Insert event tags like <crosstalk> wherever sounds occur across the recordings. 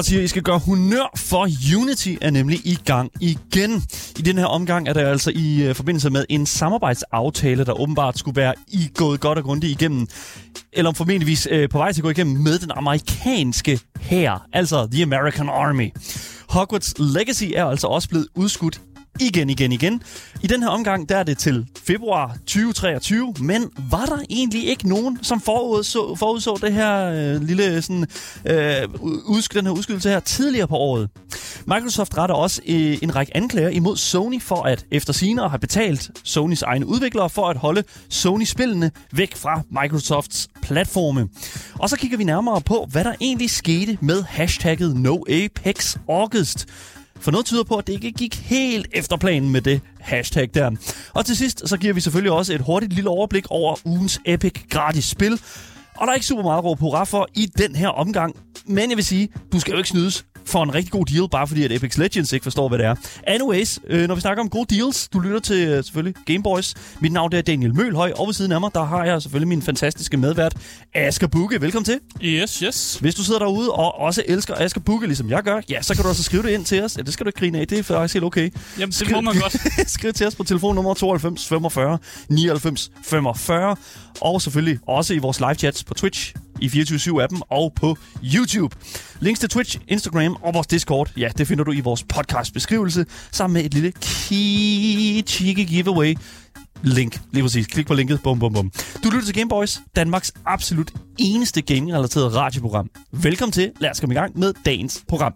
godt sige, at I skal gøre honør for Unity er nemlig i gang igen. I den her omgang er der altså i uh, forbindelse med en samarbejdsaftale, der åbenbart skulle være i gået godt og grundigt igennem, eller formentligvis uh, på vej til at gå igennem med den amerikanske hær, altså The American Army. Hogwarts Legacy er altså også blevet udskudt igen, igen, igen. I den her omgang, der er det til februar 2023, men var der egentlig ikke nogen, som forudså, forudså det her øh, lille sådan, øh, udsk- den her udskydelse her tidligere på året? Microsoft retter også øh, en række anklager imod Sony for at efter senere have betalt Sonys egne udviklere for at holde Sony-spillene væk fra Microsofts platforme. Og så kigger vi nærmere på, hvad der egentlig skete med hashtagget NoApexAugust. For noget tyder på, at det ikke gik helt efter planen med det hashtag der. Og til sidst, så giver vi selvfølgelig også et hurtigt lille overblik over ugens Epic gratis spil. Og der er ikke super meget at råbe hurra for i den her omgang. Men jeg vil sige, du skal jo ikke snydes for en rigtig god deal, bare fordi at Apex Legends ikke forstår, hvad det er. Anyways, øh, når vi snakker om gode deals, du lytter til øh, selvfølgelig Gameboys. Mit navn er Daniel Mølhøj, og ved siden af mig, der har jeg selvfølgelig min fantastiske medvært, Asger Bukke. Velkommen til. Yes, yes. Hvis du sidder derude og også elsker Asger Bukke, ligesom jeg gør, ja, så kan du også skrive det ind til os. Ja, det skal du ikke grine af, det er faktisk helt okay. Jamen, det må man godt. <laughs> Skriv til os på telefonnummer 92 45 99 45. Og selvfølgelig også i vores live chats på Twitch, i 24-7-appen og på YouTube. Links til Twitch, Instagram og vores Discord, ja, det finder du i vores podcast beskrivelse, sammen med et lille cheeky giveaway link. Lige præcis. Klik på linket. Bum, bum, bum. Du lytter til Gameboys, Danmarks absolut eneste gaming-relateret radioprogram. Velkommen til. Lad os komme i gang med dagens program.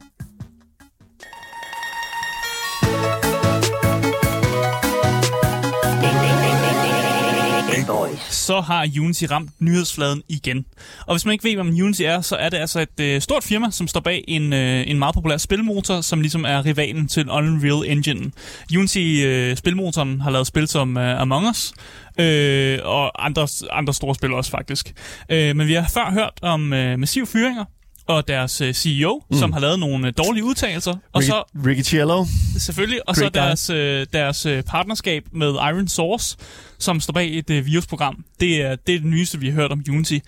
Så har Unity ramt nyhedsfladen igen. Og hvis man ikke ved, hvad Unity er, så er det altså et øh, stort firma, som står bag en, øh, en meget populær spilmotor, som ligesom er rivalen til Unreal Engine. Unity-spilmotoren øh, har lavet spil som øh, Among Us, øh, og andre, andre store spil også faktisk. Øh, men vi har før hørt om øh, massive fyringer, og deres øh, CEO, mm. som har lavet nogle øh, dårlige udtalelser. Og Ricky, så Ricky Cielo. Selvfølgelig. Og Great så deres, øh, deres øh, partnerskab med Iron Source, som står bag et øh, virusprogram. Det er, det er det nyeste, vi har hørt om Unity.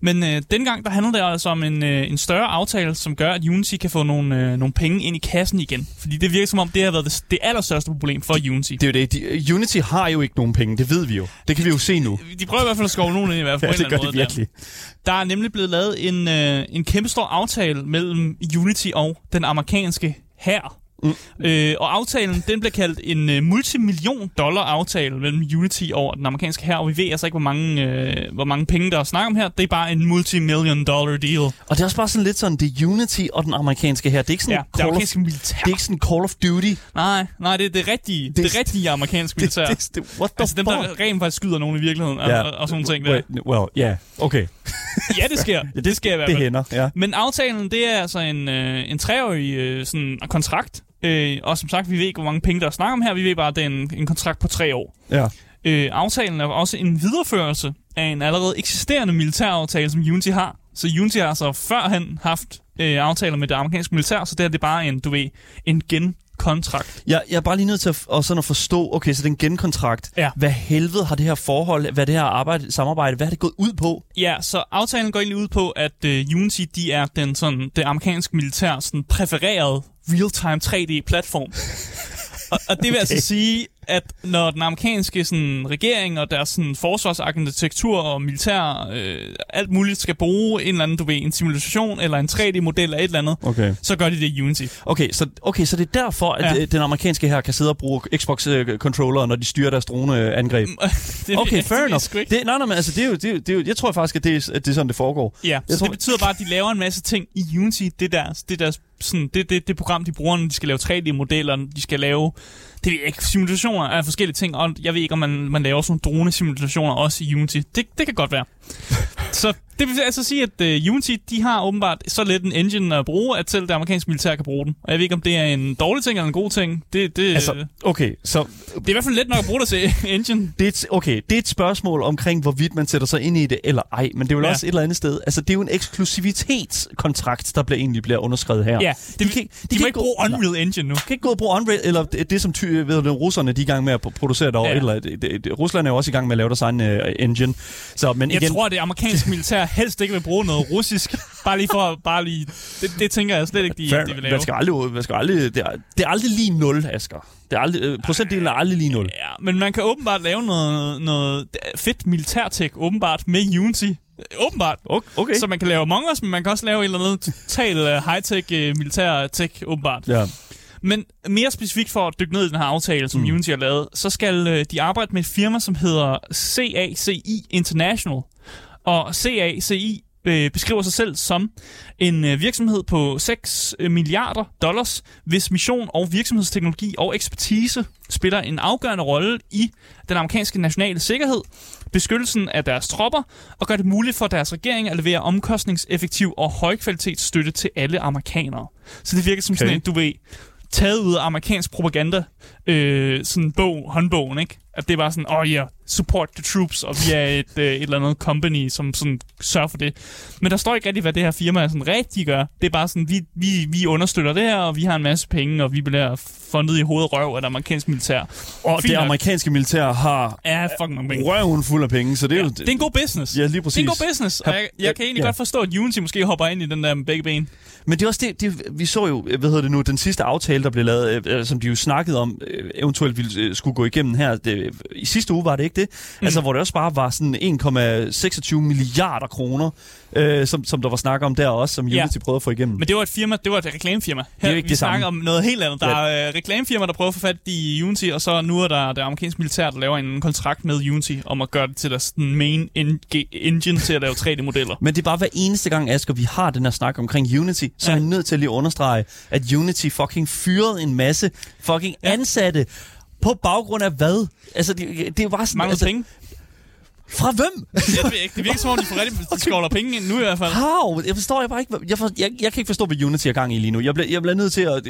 Men øh, dengang, der handler det altså om en, øh, en større aftale, som gør, at Unity kan få nogle, øh, nogle penge ind i kassen igen. Fordi det virker som om, det har været det, det allerstørste problem for Unity. Det er jo det. De, Unity har jo ikke nogen penge, det ved vi jo. Det kan vi jo se nu. De prøver i hvert fald at skove nogen ind i hvert fald Ja, det gør de måde. virkelig. Der. der er nemlig blevet lavet en, øh, en kæmpe stor aftale mellem Unity og den amerikanske hær. Mm. Øh, og aftalen, den bliver kaldt en øh, multimillion dollar aftale mellem Unity og den amerikanske hær, og vi ved altså ikke, hvor mange, øh, hvor mange penge, der er snak om her. Det er bare en multimillion dollar deal. Og det er også bare sådan lidt sådan, det er Unity og den amerikanske her. Det er ikke sådan Ja, det Call of, militær. det er ikke sådan Call of Duty. Nej, nej, det er det rigtige, det, det rigtige amerikanske militær. Det, det, det, what the altså dem, der rent faktisk skyder nogen i virkeligheden, og, og, og sådan nogle ting der. Wait, well, yeah. okay. <laughs> Ja, det sker. Ja, det sker i hvert Det fald. hænder, ja. Men aftalen, det er altså en, øh, en treårig øh, sådan, kontrakt. Øh, og som sagt, vi ved ikke, hvor mange penge, der er snak om her. Vi ved bare, at det er en, en kontrakt på tre år. Ja. Øh, aftalen er også en videreførelse af en allerede eksisterende militæraftale, som Unity har. Så Unity har altså førhen haft øh, aftaler med det amerikanske militær, så det er det bare en, du ved, en genkontrakt. Jeg, jeg er bare lige nødt til at, og sådan at forstå, okay, så det er en genkontrakt. Ja. Hvad helvede har det her forhold, hvad det her arbejde, samarbejde, hvad har det gået ud på? Ja, så aftalen går egentlig ud på, at øh, Unity, de er den sådan, det amerikanske militær sådan præfererede real-time 3D-platform. <laughs> og, og det vil okay. altså sige, at når den amerikanske sådan, regering og deres sådan, forsvarsarkitektur og militær, øh, alt muligt skal bruge en eller anden, du ved, en simulation eller en 3D-model af et eller andet, Okay. så gør de det i Unity. Okay, så, okay, så det er derfor, at Ja. ja. den amerikanske her kan sidde og bruge Xbox-controller, når de styrer deres droneangreb. <laughs> det, Okay, det fair enough. ikke. Det, nej, nej, men altså, det er jo, det er, det er jo, jeg tror faktisk, at det, er, at det er sådan, det foregår. Ja, Jeg så tror- det betyder bare, at de laver en masse ting i Unity. Det er deres, det, er deres, sådan, det, det, det program, de bruger, når de skal lave 3D-modeller, når de skal lave det ved jeg ikke, simulationer af forskellige ting, og jeg ved ikke, om man, man laver sådan nogle drone-simulationer også i Unity. Det, det kan godt være. Så det vil altså sige, at uh, Unity, de har åbenbart så let en engine at bruge, at selv det amerikanske militær kan bruge den. Og jeg ved ikke, om det er en dårlig ting eller en god ting. Det, det, Altså, okay, så det er i hvert fald let nok at bruge det til <laughs> engine. det er, et, okay, det er et spørgsmål omkring, hvorvidt man sætter sig ind i det eller ej, men det er vel Ja. også et eller andet sted. Altså, det er jo en eksklusivitetskontrakt, der bliver egentlig bliver underskrevet her. Ja, de, det, kan, ikke- de, de må ikke bruge Unreal Engine nu. kan ikke gå og bruge Unreal, eller det, det som ty, ved du, russerne de er i gang med at producere derovre. Ja. Eller, det, det, Rusland er jo også i gang med at lave deres egen uh, engine. Så, men Jeg igen, tror, at det amerikanske militær helst ikke vil bruge noget russisk. Bare lige for, bare lige... Det, det tænker jeg slet ikke, de, fair, de vil lave. man skal aldrig, man skal aldrig, det, er, det er aldrig lige 0, Asger. Det er aldrig, øh, procentdelen er aldrig lige 0. Ja, men man kan åbenbart lave noget, noget fedt militærtech, åbenbart, med Unity. Åbenbart. Okay. Så man kan lave Among Us, men man kan også lave et eller andet total uh, high-tech uh, militær-tech, åbenbart. Ja. Men mere specifikt for at dykke ned i den her aftale, som mm. Unity har lavet, så skal øh, de arbejde med et firma, som hedder CACI International. Og CACI øh, beskriver sig selv som en øh, virksomhed på 6 milliarder dollars, hvis mission og virksomhedsteknologi og ekspertise spiller en afgørende rolle i den amerikanske nationale sikkerhed, beskyttelsen af deres tropper og gør det muligt for deres regering at levere omkostningseffektiv og højkvalitetsstøtte til alle amerikanere. Så det virker som okay. sådan en, du ved, taget ud af amerikansk propaganda, øh, sådan bog, håndbogen, ikke? At det bare sådan, åh oh, ja, yeah, support the troops, og vi er et, øh, et eller andet company, som sådan sørger for det. Men der står ikke rigtig, hvad det her firma sådan rigtig gør. Det er bare sådan, vi, vi, vi understøtter det her, og vi har en masse penge, og vi bliver fundet i hovedet røv af det amerikanske militær. Og Fint det nok. amerikanske militær har Ja, fucking mange penge. røven fuld af penge, så det er Ja, jo... det er en god business. Ja, lige Det er præcis. en god business, og jeg, jeg kan egentlig Ja. godt forstå, at Unity måske hopper ind i den der begge ben. Men det er også det, det, vi så jo, hvad hedder det nu, den sidste aftale, der blev lavet, øh, som de jo snakkede om, øh, eventuelt ville, øh, skulle gå igennem her. Det, I sidste uge var det ikke det? Mm. Altså, hvor det også bare var sådan 1,26 milliarder kroner, øh, som, som der var snak om der også, som Ja. Unity prøvede at få igennem. Men det var et firma, det var et reklamefirma. Her, er jo ikke vi det snakker samme. om noget helt andet. Der er øh, reklamefirma, der prøver at få fat i Unity, og så nu er der det amerikanske militær, der laver en kontrakt med Unity om at gøre det til deres main en- engine til at lave 3D-modeller. Men det er bare hver eneste gang, Asger, vi har den her snak omkring Unity, så Ja. er jeg nødt til at lige understrege, at Unity fucking fyrede en masse fucking Ja. ansatte. På baggrund af hvad? Altså, det, det bare sådan... Mangler altså, penge. Fra hvem? Jeg ved ikke. Det virker som om, de får rigtig, de skovler penge ind nu i hvert fald. How? Jeg forstår jeg bare ikke. Jeg, for, jeg, jeg kan ikke forstå, hvad Unity er gang i lige nu. Jeg bliver, jeg bliver nødt til at...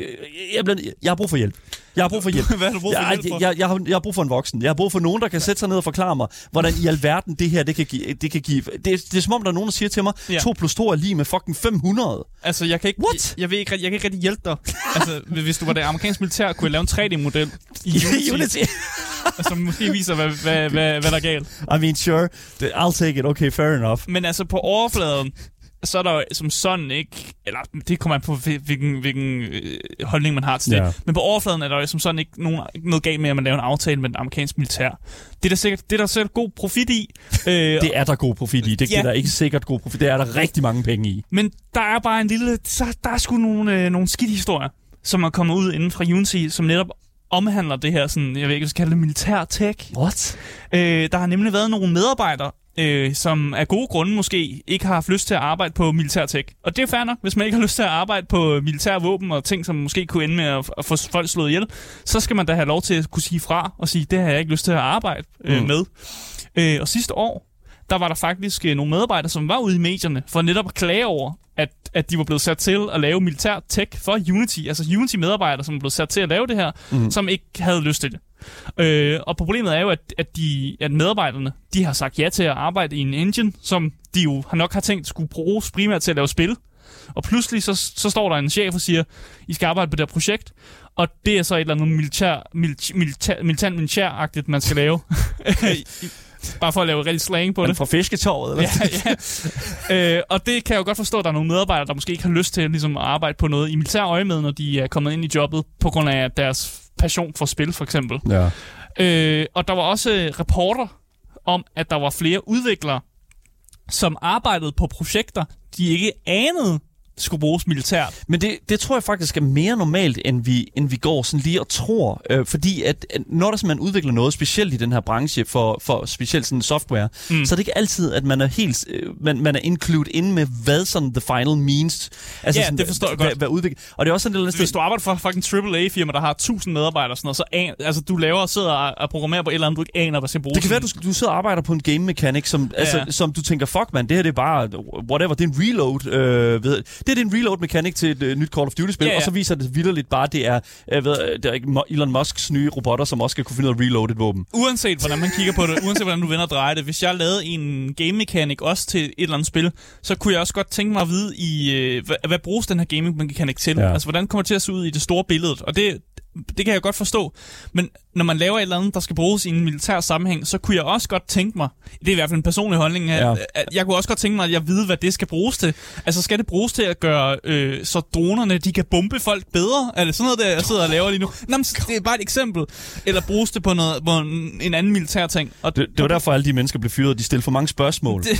Jeg, bliver, jeg har brug for hjælp. Jeg har brug for hjælp. Hvad har du brug for jeg, hjælp for? Jeg, jeg, jeg, har, jeg har brug for en voksen. Jeg har brug for nogen, der kan sætte sig ned og forklare mig, hvordan i alverden det her, det kan give... Det, kan give det, det er som om, der er nogen, der siger til mig, Ja. 2 plus 2 er lige med fucking 500. Altså, jeg kan ikke, What? Jeg, jeg, ved ikke, jeg kan ikke rigtig hjælpe dig. Altså, hvis du var det amerikanske militær, kunne jeg lave en 3D-model <laughs> i Unity. <laughs> <laughs> som måske viser, hvad, hvad, hvad, hvad der er galt. I mean, sure. I'll take it. Okay, fair enough. Men altså, på overfladen, så er der jo som sådan ikke... Eller, det kommer an på, hvil- hvilken, hvilken øh, holdning man har til det. Men på overfladen er der jo som sådan ikke, nogen, noget galt med, at man laver en aftale med den amerikanske militær. Det er der sikkert, det er der sikkert god profit i. <laughs> Øh, Det er der god profit i. Det Ja. er der ikke sikkert god profit. Det er der rigtig mange penge i. Men der er bare en lille... Så, der er sgu nogle, øh, nogle skidt historier, som er kommet ud inden fra Unity, som netop omhandler det her, sådan, jeg ved ikke, hvad kalde det, militær tech. What? Øh, der har nemlig været nogle medarbejdere, øh, som af gode grunde måske ikke har haft lyst til at arbejde på militær tech. Og det er fair nok, hvis man ikke har lyst til at arbejde på militær våben og ting, som måske kunne ende med at, at få folk slået ihjel, så skal man da have lov til at kunne sige fra og sige, det har jeg ikke lyst til at arbejde øh, Mm. med. Øh, og sidste år, der var der faktisk øh, nogle medarbejdere, som var ude i medierne for netop at klage over, at, at de var blevet sat til at lave militær tech for Unity. Altså Unity-medarbejdere, som blev sat til at lave det her, mm. som ikke havde lyst til det. Øh, og problemet er jo, at, at, de, at medarbejderne de har sagt ja til at arbejde i en engine, som de jo har nok har tænkt skulle bruges primært til at lave spil. Og pludselig så, så står der en chef og siger, I skal arbejde på det her projekt, og det er så et eller andet militær, militær, militær, militant militæragtigt, man skal lave. <laughs> <laughs> Bare for at lave rigtig slang på det. det fra fisketorvet? Eller? Ja, ja. <laughs> øh, og det kan jeg jo godt forstå, at der er nogle medarbejdere, der måske ikke har lyst til ligesom, at arbejde på noget i militær øje med, når de er kommet ind i jobbet, på grund af deres passion for spil, for eksempel. ja. Øh, og der var også øh, rapporter om, at der var flere udviklere, som arbejdede på projekter, de ikke anede skulle bruges militært. Men det, det tror jeg faktisk er mere normalt, end vi, end vi går sådan lige og tror. Øh, fordi at, at når der man udvikler noget, specielt i den her branche, for, for specielt sådan software, mm. så er det ikke altid, at man er helt øh, man, man er included ind med, hvad sådan the final means. Altså ja, sådan, det forstår jeg hvad, godt. Hvad udvikler. Og det er også sådan, det Hvis du arbejder for fucking AAA-firma, der har 1000 medarbejdere og sådan noget, så an, altså, du laver og sidder og, og programmerer på et eller andet, du ikke aner, hvad skal bruges. Det kan være, du, du sidder og arbejder på en game mechanic, som, ja. altså, som du tænker, fuck man, det her det er bare, whatever, det er en reload. Øh, ved, det er en reload mechanic til et uh, nyt Call of Duty-spil, ja, ja. og så viser det vidderligt bare, det er, øh, ved, det er Elon Musks nye robotter, som også skal kunne finde ud af at reload et våben. Uanset hvordan man kigger på det, uanset hvordan du vender og drejer det, hvis jeg lavede en game mechanic også til et eller andet spil, så kunne jeg også godt tænke mig at vide, i, øh, hvad, hvad bruges den her game mechanic til? Ja. Altså, hvordan kommer det til at se ud i det store billede? Og det, det kan jeg godt forstå. Men når man laver et eller andet, der skal bruges i en militær sammenhæng, så kunne jeg også godt tænke mig, det er i hvert fald en personlig holdning, at, ja. at jeg kunne også godt tænke mig, at jeg ved, hvad det skal bruges til. Altså skal det bruges til at gøre, øh, så dronerne, de kan bombe folk bedre? Er det sådan noget, der jeg sidder og laver lige nu? Nå, men det er bare et eksempel. Eller bruges det på, noget, på en, en anden militær ting. Og det, det var derfor, alle de mennesker blev fyret. De stillede for mange spørgsmål. Det,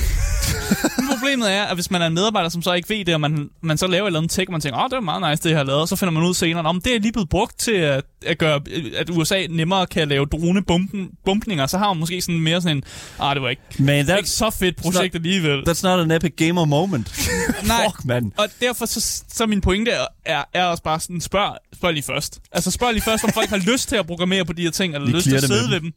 <laughs> problemet er, at hvis man er en medarbejder, som så ikke ved det, og man, man så laver et eller andet tech, og man tænker, åh, oh, det er meget nice, det jeg har lavet, og så finder man ud senere, om det er lige blevet brugt til at, at gøre, at USA nemmere kan lave dronebumpninger, så har man måske sådan mere sådan en, ah, det var ikke, man, ikke så fedt projekt not, alligevel. That's not an epic gamer moment. <laughs> Nej, Fuck, man. og derfor så, så min pointe er, er, også bare sådan, spørg, spørg lige først. Altså spørg lige først, om folk har <laughs> lyst til at programmere på de her ting, eller lyst til at sidde ved dem.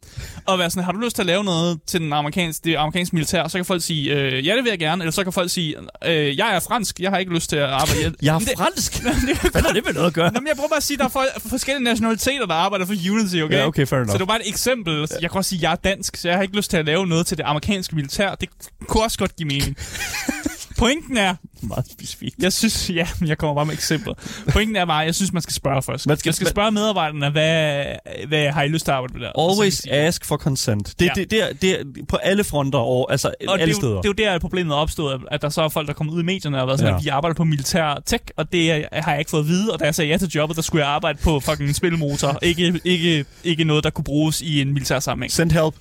Og være sådan, har du lyst til at lave noget til den amerikanske, det amerikanske militær, så kan folk sige, øh, ja, det vil jeg gerne, eller så kan folk sige, øh, jeg er fransk, jeg har ikke lyst til at arbejde. jeg er fransk? <laughs> Hvad har det med noget at gøre? Jamen, jeg prøver bare at sige, der er forskellige nationaliteter, der arbejder for Unity, okay? Ja, okay, fair enough. Så det var bare et eksempel. Jeg kan også sige, at jeg er dansk, så jeg har ikke lyst til at lave noget til det amerikanske militær. Det kunne også godt give mening. <laughs> Pointen er... Meget specifikt. Jeg synes, ja, jeg kommer bare med eksempler. Pointen er bare, jeg synes, man skal spørge først. Man skal, jeg skal spørge medarbejderne, hvad, hvad har I lyst til at arbejde med der? Always ask for consent. Det, ja. det, det, det er på alle fronter, og, altså og alle det steder. det er jo der, problemet er opstået, at der så er folk, der kommer ud i medierne og været sådan, ja. at de arbejder på militær tech, og det har jeg ikke fået at vide, og da jeg sagde ja til jobbet, der skulle jeg arbejde på fucking spilmotor. ikke, ikke, ikke noget, der kunne bruges i en militær sammenhæng. Send help.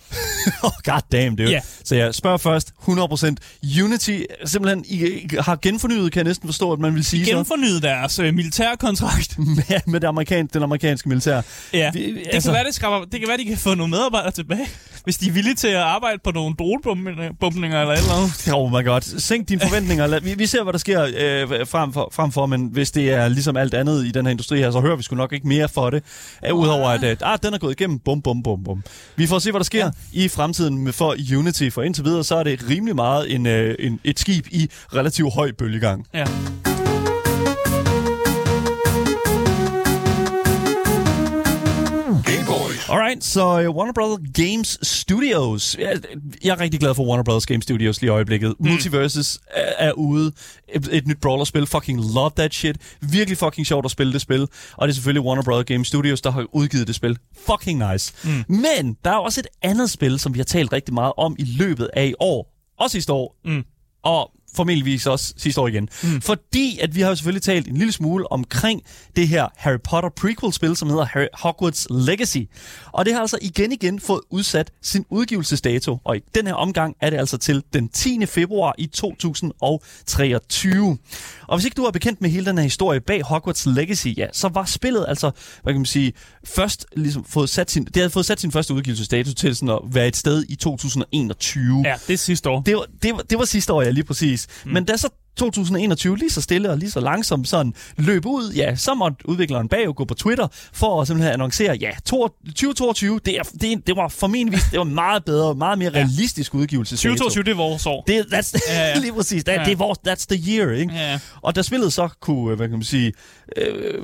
<laughs> oh, god damn, dude. Yeah. Så jeg spørger først, 100% Unity, simpelthen i, har genfornyet, kan jeg næsten forstå, at man vil sige så. Genfornyet deres øh, militærkontrakt. <laughs> med, med det amerikanske, den amerikanske militær. Ja, Vi, det, altså... kan være, det, skraber, det kan være, de kan få nogle medarbejdere tilbage, hvis de er villige til at arbejde på nogle dronebumpninger eller et eller andet. <laughs> Oh my god, sænk dine forventninger. Vi, vi ser, hvad der sker øh, frem, for, frem for, men hvis det er ligesom alt andet i den her industri her, så hører vi sgu nok ikke mere for det. Uh, Udover at, øh, ah, den er gået igennem, bum, bum, bum, bum. Vi får se, hvad der sker ja. i fremtiden med for Unity, for indtil videre, så er det rimelig meget en, øh, en, et skib i relativt høj bølgegang. Ja. Alright, så uh, Warner Brothers Games Studios. Jeg, jeg er rigtig glad for Warner Brothers Games Studios lige i øjeblikket. Mm. Multiverses er, er ude. Et, et nyt brawler-spil. Fucking love that shit. Virkelig fucking sjovt at spille det spil. Og det er selvfølgelig Warner Brothers Games Studios, der har udgivet det spil. Fucking nice. Mm. Men der er også et andet spil, som vi har talt rigtig meget om i løbet af i år. Også sidste år. Mm. Og formentlig også sidste år igen. Mm. Fordi at vi har jo selvfølgelig talt en lille smule omkring det her Harry Potter prequel-spil, som hedder Harry Hogwarts Legacy. Og det har altså igen igen fået udsat sin udgivelsesdato, og i den her omgang er det altså til den 10. februar i 2023. Og hvis ikke du er bekendt med hele den her historie bag Hogwarts Legacy, ja, så var spillet altså, hvad kan man sige, først ligesom fået sat sin, det havde fået sat sin første udgivelsesdato til sådan at være et sted i 2021. Ja, det er sidste år. Det var, det var, det var sidste år, ja, lige præcis. Mm. Men da så 2021 lige så stille og lige så langsomt sådan løb ud, ja, så måtte udvikleren bag gå på Twitter for at simpelthen annoncere, ja, 2022, det, er, det, det var formentlig det var meget bedre, meget mere realistisk ja. udgivelse. 2022, det er vores år. Det, that's, ja, ja. <laughs> lige præcis, that, ja. det er vores, that's the year, ikke? Ja. Og da spillet så kunne, hvad kan man sige, øh,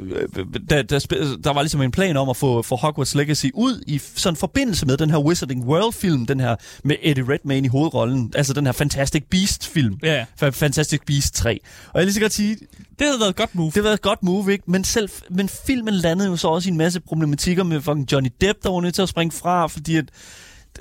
da, da, der var ligesom en plan om at få, få Hogwarts Legacy ud i sådan forbindelse med den her Wizarding World-film, den her med Eddie Redmayne i hovedrollen, altså den her Fantastic Beast-film. Ja. Fantastic Beast Beast 3. Og jeg lige så godt sige... Det havde været et godt move. Det havde været et godt move, ikke? Men, selv, men filmen landede jo så også i en masse problematikker med fucking Johnny Depp, der var nødt til at springe fra, fordi at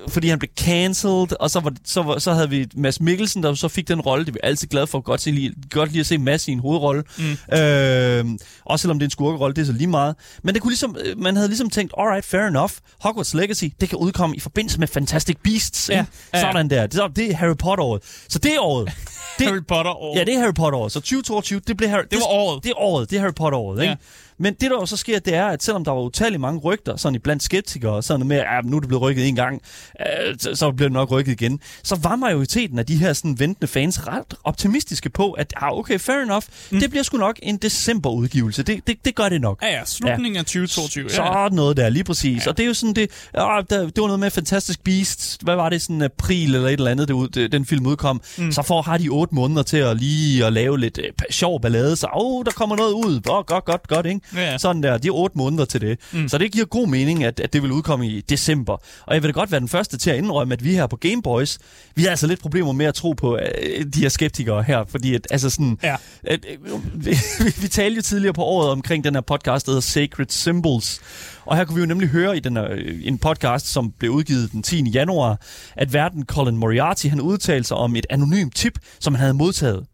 fordi han blev cancelled, og så, var, så, var, så havde vi Mads Mikkelsen, der så fik den rolle. Det er vi altid glade for. Godt, se, lige, godt lige at se Mads i en hovedrolle. Mm. Øh, også selvom det er en skurkerolle, det er så lige meget. Men det kunne ligesom, man havde ligesom tænkt, alright, fair enough. Hogwarts Legacy, det kan udkomme i forbindelse med Fantastic Beasts. Ja, ja. Sådan der. Det, er- det er Harry Potter-året. Så det året. <laughs> Det, Harry Potter år. Ja, det er Harry Potter-året. Så 2022, det, blev Harry, Det var året. Det er året. Det er Harry Potter-året, ikke? Ja. Men det, der jo så sker, det er, at selvom der var utallige mange rygter, sådan i blandt skeptikere, sådan noget med, at nu er det blevet rykket en gang, øh, så, så bliver det nok rykket igen, så var majoriteten af de her sådan ventende fans ret optimistiske på, at ah, okay, fair enough, mm. det bliver sgu nok en decemberudgivelse. Det, det, det gør det nok. Ja, ja, slutningen af 2022. Så Ja, ja. noget der, lige præcis. Ja. Og det er jo sådan, det, øh, der, det var noget med Fantastic Beasts, hvad var det, sådan april eller et eller andet, det, ud- det, den film udkom. Mm. Så får har de otte måneder til at lige at lave lidt øh, sjov ballade, så oh, der kommer noget ud, oh, godt, godt, godt, ikke? Ja, ja. Sådan der, de er otte måneder til det. Mm. Så det giver god mening, at, at det vil udkomme i december. Og jeg vil da godt være den første til at indrømme, at vi her på Game Boys, vi har altså lidt problemer med at tro på øh, de her skeptikere her, fordi at, altså sådan, Ja. at, øh, vi, vi talte jo tidligere på året omkring den her podcast, der hedder Sacred Symbols. Og her kunne vi jo nemlig høre i den her, øh, en podcast, som blev udgivet den 10. januar, at verden Colin Moriarty, han udtalte sig om et anonymt tip, som han havde modtaget.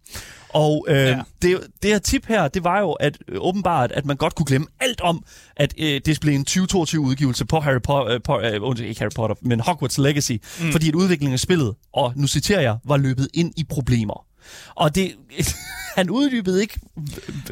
Og øh, Ja. det, det her tip her, det var jo at øh, åbenbart, at man godt kunne glemme alt om, at øh, det blev en 2022-udgivelse på Harry Potter, øh, på, øh, undskyld, ikke Harry Potter, men Hogwarts Legacy, mm. fordi at udviklingen af spillet, og nu citerer jeg, var løbet ind i problemer. Og det, <laughs> han uddybede ikke,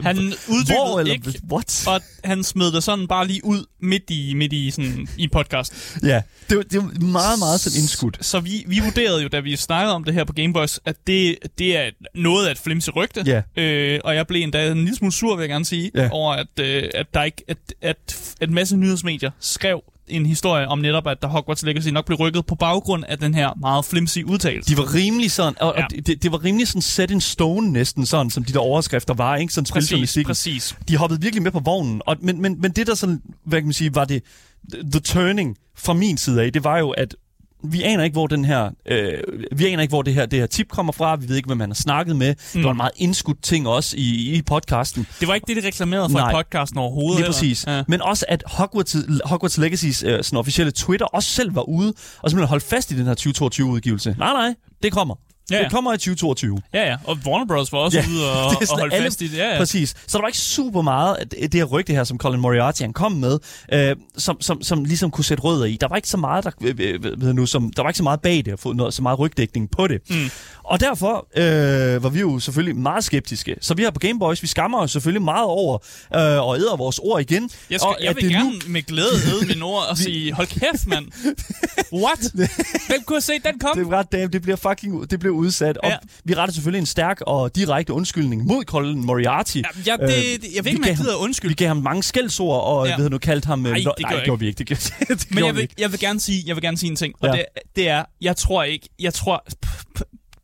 Han uddybede hvor eller ikke, what? og han smed det sådan bare lige ud midt i, midt i, sådan, i podcast. Ja, det, var- det var meget, meget sådan indskudt. Så vi, vi vurderede jo, da vi snakkede om det her på Gameboys, at det, det er noget af et flimse rygte. Ja. Øh, og jeg blev endda en lille smule sur, vil jeg gerne sige, Ja. over at, øh, at, der ikke, at, at, at en masse nyhedsmedier skrev en historie om netop, at der Hogwarts Legacy nok blev rykket på baggrund af den her meget flimsige udtalelse. De var rimelig sådan, og, Ja. og det, det var rimelig sådan set in stone næsten sådan, som de der overskrifter var, ikke? Sådan præcis, præcis. De hoppede virkelig med på vognen. Og, men, men, men det der sådan, hvad kan man sige, var det the turning fra min side af, det var jo, at vi aner ikke, hvor den her, øh, vi aner ikke, hvor det her, det her tip kommer fra. Vi ved ikke, hvem man har snakket med. Mm. Det var en meget indskudt ting også i, i podcasten. Det var ikke det, de reklamerede for Nej. i podcasten overhovedet. Lige præcis. Ja. Men også, at Hogwarts, Hogwarts Legacy's øh, sådan officielle Twitter også selv var ude og simpelthen holdt fast i den her 2022-udgivelse. Nej, nej, det kommer. Ja, Ja. Det kommer i 2022. Ja, ja. Og Warner Bros. var også Ja, ude og, <laughs> det og holde alle- fast i det. Ja, ja. Præcis. Så der var ikke super meget af det her rygte her, som Colin Moriarty han kom med, øh, som, som, som ligesom kunne sætte rødder i. Der var ikke så meget, der, øh, øh, nu, som, der var ikke så meget bag det, og fået noget, så meget rygdækning på det. Mm. Og derfor øh, var vi jo selvfølgelig meget skeptiske. Så vi her på Game Boys, vi skammer os selvfølgelig meget over øh, og æder vores ord igen. Jeg, skal, og jeg at vil det gerne nu- med glæde æde mine ord og <laughs> sige, hold kæft, mand. <laughs> What? Hvem kunne have set den komme? Det ret damn, det bliver fucking det bliver udsat. Ja. Ja. Og vi retter selvfølgelig en stærk og direkte undskyldning mod Colin Moriarty. Ja, ja, det, Øh, det, jeg ved ikke, om jeg gider Vi undskylde. gav ham mange skældsord, og Ja. ved nu kaldt ham... øh, Ej, det nej, det gjorde vi ikke. Det, gjorde, <laughs> det Men jeg vi vil, jeg vil gerne sige, jeg vil gerne sige en ting, og Ja. det, det er, jeg tror ikke, jeg tror,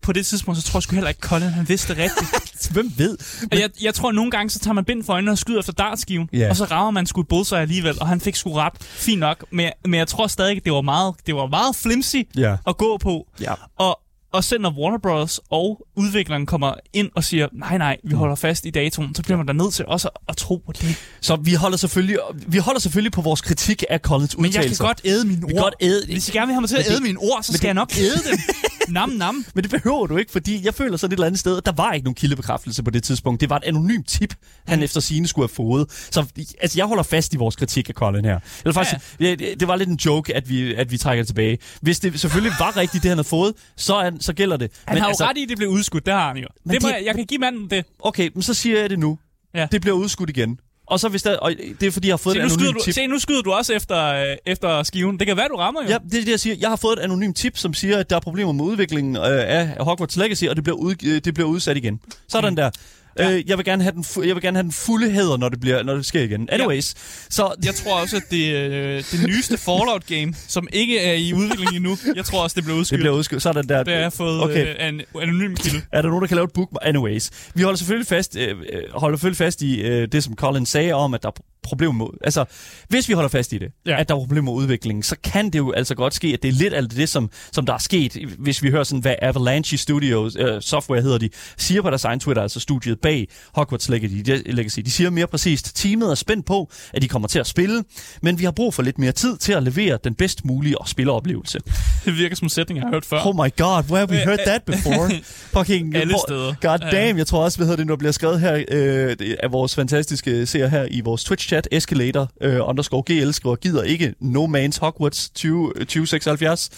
på det tidspunkt, så tror jeg sgu heller ikke, Colin han vidste det rigtigt. <laughs> Hvem ved? Og jeg, jeg tror, at nogle gange, så tager man bind for øjnene og skyder efter dartskiven, Ja. og så rammer man sgu et alligevel, og han fik sgu ret. Fint nok, men, men jeg tror stadig, at det var meget, det var meget flimsy Ja. at gå på. Ja. Og, og selv når Warner Bros. og udvikleren kommer ind og siger, nej, nej, vi holder fast i datoen, så bliver man da nødt til også at, at tro på det. Så vi holder selvfølgelig, vi holder selvfølgelig på vores kritik af Collins Men jeg kan godt æde mine ord. godt æde, Hvis I gerne vil have mig til at æde mine ord, så skal jeg det- nok æde dem. <laughs> Nam, nam. Men det behøver du ikke, fordi jeg føler sådan et eller andet sted, at der var ikke nogen kildebekræftelse på det tidspunkt. Det var et anonymt tip, han Mm. efter sine skulle have fået. Så altså, jeg holder fast i vores kritik af Colin her. Eller faktisk, ja. det, det var lidt en joke, at vi, at vi trækker tilbage. Hvis det selvfølgelig var rigtigt, det han havde fået, så, er, så gælder det. Han har jo ret i, at det blev udskudt. Det har han jo. Men Det må det- jeg, jeg kan give manden det. Okay, men så siger jeg det nu. Ja. Det bliver udskudt igen. Og så hvis der, og det er fordi, jeg har fået Se et anonymt du, tip. se, nu skyder du også efter, øh, efter skiven. Det kan være, du rammer jo. Ja, det er det, jeg siger. Jeg har fået et anonymt tip, som siger, at der er problemer med udviklingen øh, af Hogwarts Legacy, og det bliver, ud, øh, det bliver udsat igen. Sådan der. Ja. Øh, jeg, vil gerne have den, fu- jeg vil gerne have den fulde hæder, når det, bliver, når det sker igen. Anyways, så Jeg tror også, at det, øh, det nyeste Fallout-game, som ikke er i udvikling endnu, jeg tror også, det blev det udskudt. bliver udskudt. Sådan der. Det jeg fået Okay. okay. øh, af en anonym kilde. Er der nogen, der kan lave et bookmark? Anyways. Vi holder selvfølgelig fast, øh, øh, holder selvfølgelig fast i øh, det, som Colin sagde om, at der problemer med... Altså, hvis vi holder fast i det, Ja. at der er problemer med udviklingen, så kan det jo altså godt ske, at det er lidt af det, som, som der er sket, hvis vi hører sådan, hvad Avalanche Studios, øh, software hedder de, siger på deres egen Twitter, altså studiet bag Hogwarts Legacy, de, siger mere præcist, teamet er spændt på, at de kommer til at spille, men vi har brug for lidt mere tid til at levere den bedst mulige spilleroplevelse. Det virker som en sætning, jeg har hørt før. Oh my god, where have we heard that before? <laughs> Fucking Alle steder. God damn, jeg tror også, hvad hedder det, det bliver skrevet her øh, af vores fantastiske seer her i vores Twitch-chat, Escalator øh, underscore GL skriver, gider ikke No Man's Hogwarts 20, 2076.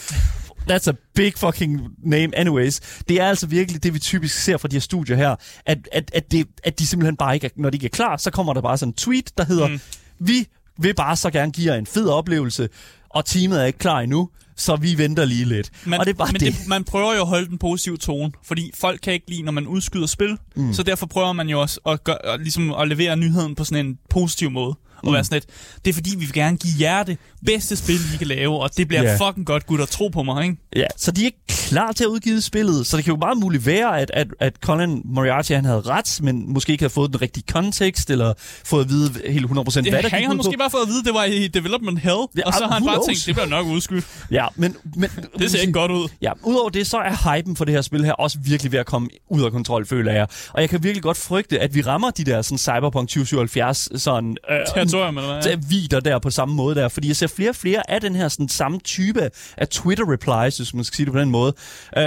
That's a big fucking name anyways. Det er altså virkelig det, vi typisk ser fra de her studier her, at, at, at, det, at de simpelthen bare ikke, er, når de ikke er klar, så kommer der bare sådan en tweet, der hedder, mm. vi vil bare så gerne give jer en fed oplevelse, og teamet er ikke klar endnu, så vi venter lige lidt. Men, og det er bare men det. det. man prøver jo at holde den positive tone, fordi folk kan ikke lide, når man udskyder spil. Mm. Så derfor prøver man jo også at, gøre, at, ligesom at levere nyheden på sådan en positiv måde. Og Mm. være sådan lidt, det er fordi, vi vil gerne give jer det bedste spil, vi kan lave, og det bliver yeah. fucking godt, gutter. Tro på mig, ikke? Ja, så de er ikke klar til at udgive spillet, så det kan jo meget muligt være, at, at, at Colin Moriarty han havde ret, men måske ikke havde fået den rigtige kontekst, eller fået at vide helt 100% hvad der Det, gik han har måske på. bare fået at vide, at det var i Development Hell, Ja, og så har han bare knows? tænkt, det bliver nok udskudt. Ja, men, men <laughs> Det ser ikke godt ud. Ja, udover det, så er hypen for det her spil her også virkelig ved at komme ud af kontrol, føler jeg. Og jeg kan virkelig godt frygte, at vi rammer de der sådan Cyberpunk 2077 sådan... Øh, Hvad? der vider der på samme måde der, fordi jeg ser flere og flere af den her sådan, samme type af Twitter-replies, hvis man skal sige det på den måde. Øh,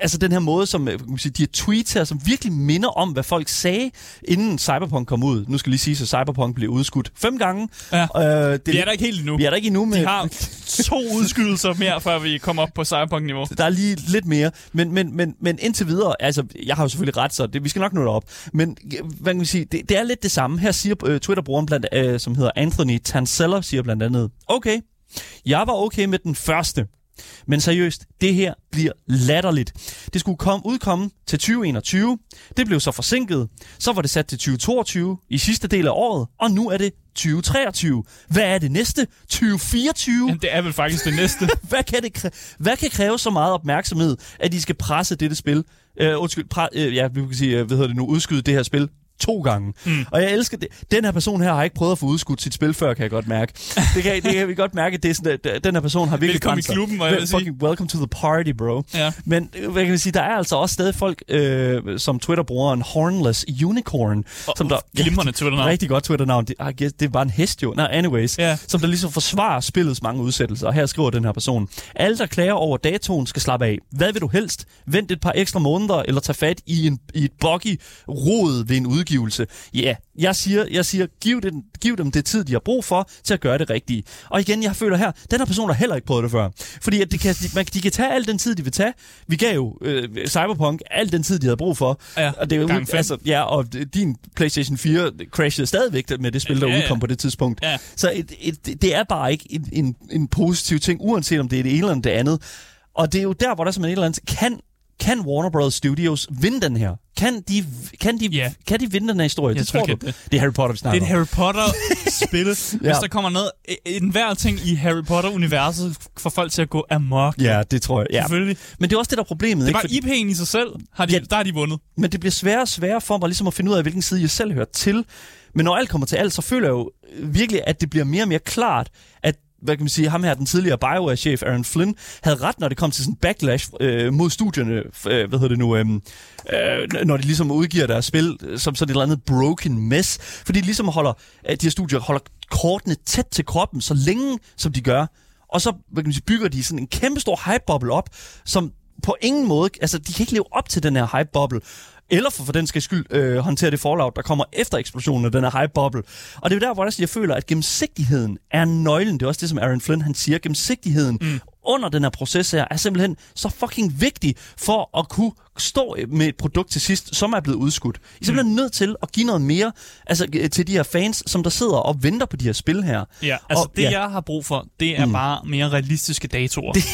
altså den her måde, som øh, kan man sige, de her tweets her, som virkelig minder om, hvad folk sagde, inden Cyberpunk kom ud. Nu skal lige sige, at Cyberpunk blev udskudt fem gange. Ja. Øh, det, Vi er der ikke helt endnu. vi er der ikke endnu med... Vi har to udskydelser mere, før vi kommer op på Cyberpunk-niveau. Der er lige lidt mere, men, men, men, men indtil videre, altså, jeg har jo selvfølgelig ret, så det, vi skal nok nå det op. Men hvad kan man sige, det, det er lidt det samme. Her siger øh, Twitter-brugeren, blandt, øh, som hedder Anthony Tansella, siger blandt andet, okay, jeg var okay med den første, men seriøst, det her bliver latterligt. Det skulle komme, udkomme til 2021. Det blev så forsinket. Så var det sat til 2022 i sidste del af året, og nu er det 2023. Hvad er det næste? 2024? Men det er vel faktisk det næste. <laughs> hvad, kan det hvad kan kræve så meget opmærksomhed, at de skal presse dette spil? Øh, undskyld, pre- øh, ja, vi kan sige, øh, hvad hedder det nu, udskyde det her spil to gange. Mm. Og jeg elsker det. Den her person her har ikke prøvet at få udskudt sit spil før, kan jeg godt mærke. Det kan, det kan vi godt mærke, at det er sådan, at den her person har virkelig Velkommen i brændt sig. klubben, må jeg Vel- sige. Welcome to the party, bro. Ja. Men hvad kan vi sige, der er altså også stadig folk, øh, som Twitter-brugeren Hornless Unicorn, som der... Glimrende Twitter-navn. Rigtig godt Twitter-navn. Det, I guess, det er bare en hest jo. Nej, anyways. Ja. Som der ligesom forsvarer spillets mange udsættelser. Og her skriver den her person. Alle, der klager over datoen, skal slappe af. Hvad vil du helst? Vent et par ekstra måneder, eller tage fat i, en, i et buggy rod ved en udgivelse. Ja, yeah. jeg siger, jeg siger giv, den, giv dem det tid, de har brug for, til at gøre det rigtige. Og igen, jeg føler her, den her person har heller ikke prøvet det før. Fordi at det kan, de, man, de kan tage al den tid, de vil tage. Vi gav jo øh, Cyberpunk al den tid, de havde brug for. Ja, og det er jo, altså, ja, og din PlayStation 4 crashede stadigvæk med det spil, der Ja, ja. udkom på det tidspunkt. Ja. Så et, et, det er bare ikke en, en, en positiv ting, uanset om det er det ene eller det andet. Og det er jo der, hvor der som en eller anden... Kan, kan Warner Bros. Studios vinde den her? Kan de, kan de, Ja. kan de vinde den her historie? Jeg det tror tror du? ikke, Det. det. det er Harry Potter, vi Det snakker er et. Harry Potter-spil. <laughs> Hvis Ja. der kommer noget, en hver ting i Harry Potter-universet, får folk til at gå amok. Ja, det tror jeg. Ja. Selvfølgelig. Men det er også det, der er problemet. Det ikke? er bare Fordi- IP'en i sig selv, har de, Ja. der har de vundet. Men det bliver sværere og sværere for mig ligesom at finde ud af, hvilken side jeg selv hører til. Men når alt kommer til alt, så føler jeg jo virkelig, at det bliver mere og mere klart, at hvad kan man sige, ham her, den tidligere BioWare-chef Aaron Flynn, havde ret, når det kom til sådan backlash øh, mod studierne, øh, hvad hedder det nu, øh, øh, når de ligesom udgiver deres spil øh, som sådan et eller andet broken mess, fordi de ligesom holder, at de her studier holder kortene tæt til kroppen, så længe som de gør, og så hvad kan man sige, bygger de sådan en kæmpe stor hype-bubble op, som på ingen måde, altså de kan ikke leve op til den her hype-bubble, eller for, for den skal skyld øh, håndtere det fallout, der kommer efter eksplosionen af den her hype-bubble. Og det er der, hvor jeg, jeg føler, at gennemsigtigheden er nøglen. Det er også det, som Aaron Flynn han siger. Gennemsigtigheden mm. under den her proces her er simpelthen så fucking vigtig for at kunne stå med et produkt til sidst, som er blevet udskudt. I er simpelthen mm. nødt til at give noget mere altså, øh, til de her fans, som der sidder og venter på de her spil her. Ja, altså Og- det ja. jeg har brug for, det er mm. bare mere realistiske datoer. <laughs> Det,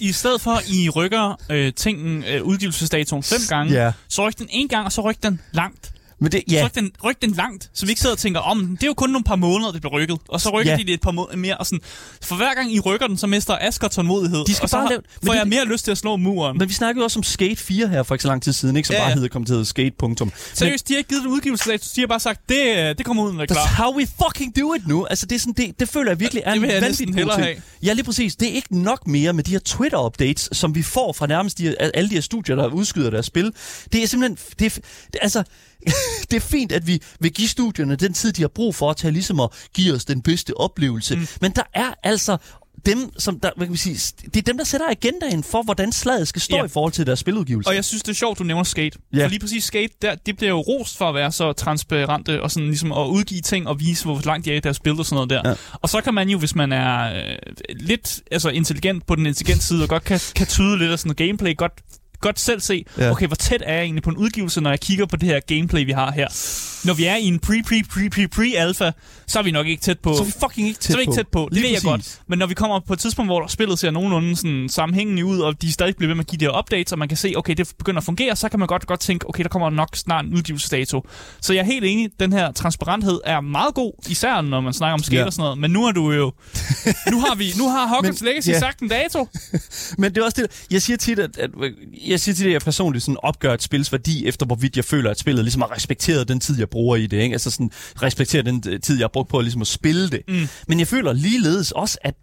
I stedet for, at I rykker øh, tingen, øh, udgivelsesdatoen fem gange, Ja. så ryk den en gang, og så ryk den langt. Men det, ja, Ryk den, ryk den langt, så vi ikke sidder og tænker, om det er jo kun nogle par måneder, det bliver rykket. Og så rykker Ja. de det et par måneder mere. Og sådan, for hver gang I rykker den, så mister Asger tålmodighed. De skal og så bare har- lave- får jeg mere lyst til at slå muren. men vi snakkede også om Skate 4 her for ikke så lang tid siden, ikke? Som Ja, bare ja. hed kommet til Skate. Punktum. Seriøst, de har ikke givet en udgivelsesdato. De har bare sagt, det, det kommer ud, når det er That's klar. how we fucking do it nu. Altså, det, er sådan, det, det føler jeg virkelig er Det vil jeg næsten hellere ting. Ja, lige præcis. Det er ikke nok mere med de her Twitter-updates, som vi får fra nærmest de, alle de her studier, der udskyder deres spil. Det er simpelthen... Er, det, altså, <laughs> det er fint, at vi vil give studierne den tid, de har brug for, til ligesom at give os den bedste oplevelse. Mm. Men der er altså dem, som der, hvad kan vi sige, det er dem, der sætter agendaen for, hvordan slaget skal stå Ja. i forhold til deres spiludgivelse. Og jeg synes, det er sjovt, du nævner Skate. Ja. For lige præcis Skate, der, det bliver jo rost for at være så transparente og sådan ligesom at udgive ting og vise, hvor langt de er i deres spil og sådan noget der. Ja. Og så kan man jo, hvis man er øh, lidt altså, intelligent på den intelligente side og godt kan, kan tyde lidt af sådan noget gameplay, godt godt selv se, Ja. okay, hvor tæt er jeg egentlig på en udgivelse, når jeg kigger på det her gameplay, vi har her. Når vi er i en pre-pre-pre-pre-pre-alpha, så er vi nok ikke tæt på. så er vi fucking ikke tæt så er vi ikke på. tæt på. Det Lige ved jeg godt. Men når vi kommer på et tidspunkt, hvor spillet ser nogenlunde sådan sammenhængende ud, og de stadig bliver ved med at give de her updates, og man kan se, okay, det begynder at fungere, så kan man godt, godt tænke, okay, der kommer nok snart en udgivelsesdato. Så jeg er helt enig, den her transparenthed er meget god, især når man snakker om skate Ja. og sådan noget. Men nu er du jo... <laughs> nu har vi, nu har Hogwarts Legacy ja. sagt en dato. <laughs> Men det er også det, jeg siger tit, at, at jeg siger tit, at jeg personligt sådan opgør et spils værdi, efter hvorvidt jeg føler, at spillet ligesom har respekteret den tid, jeg bruger i det. Ikke? Altså sådan, respektere den øh, tid, jeg har brugt på at, ligesom at spille det. Mm. Men jeg føler ligeledes også, at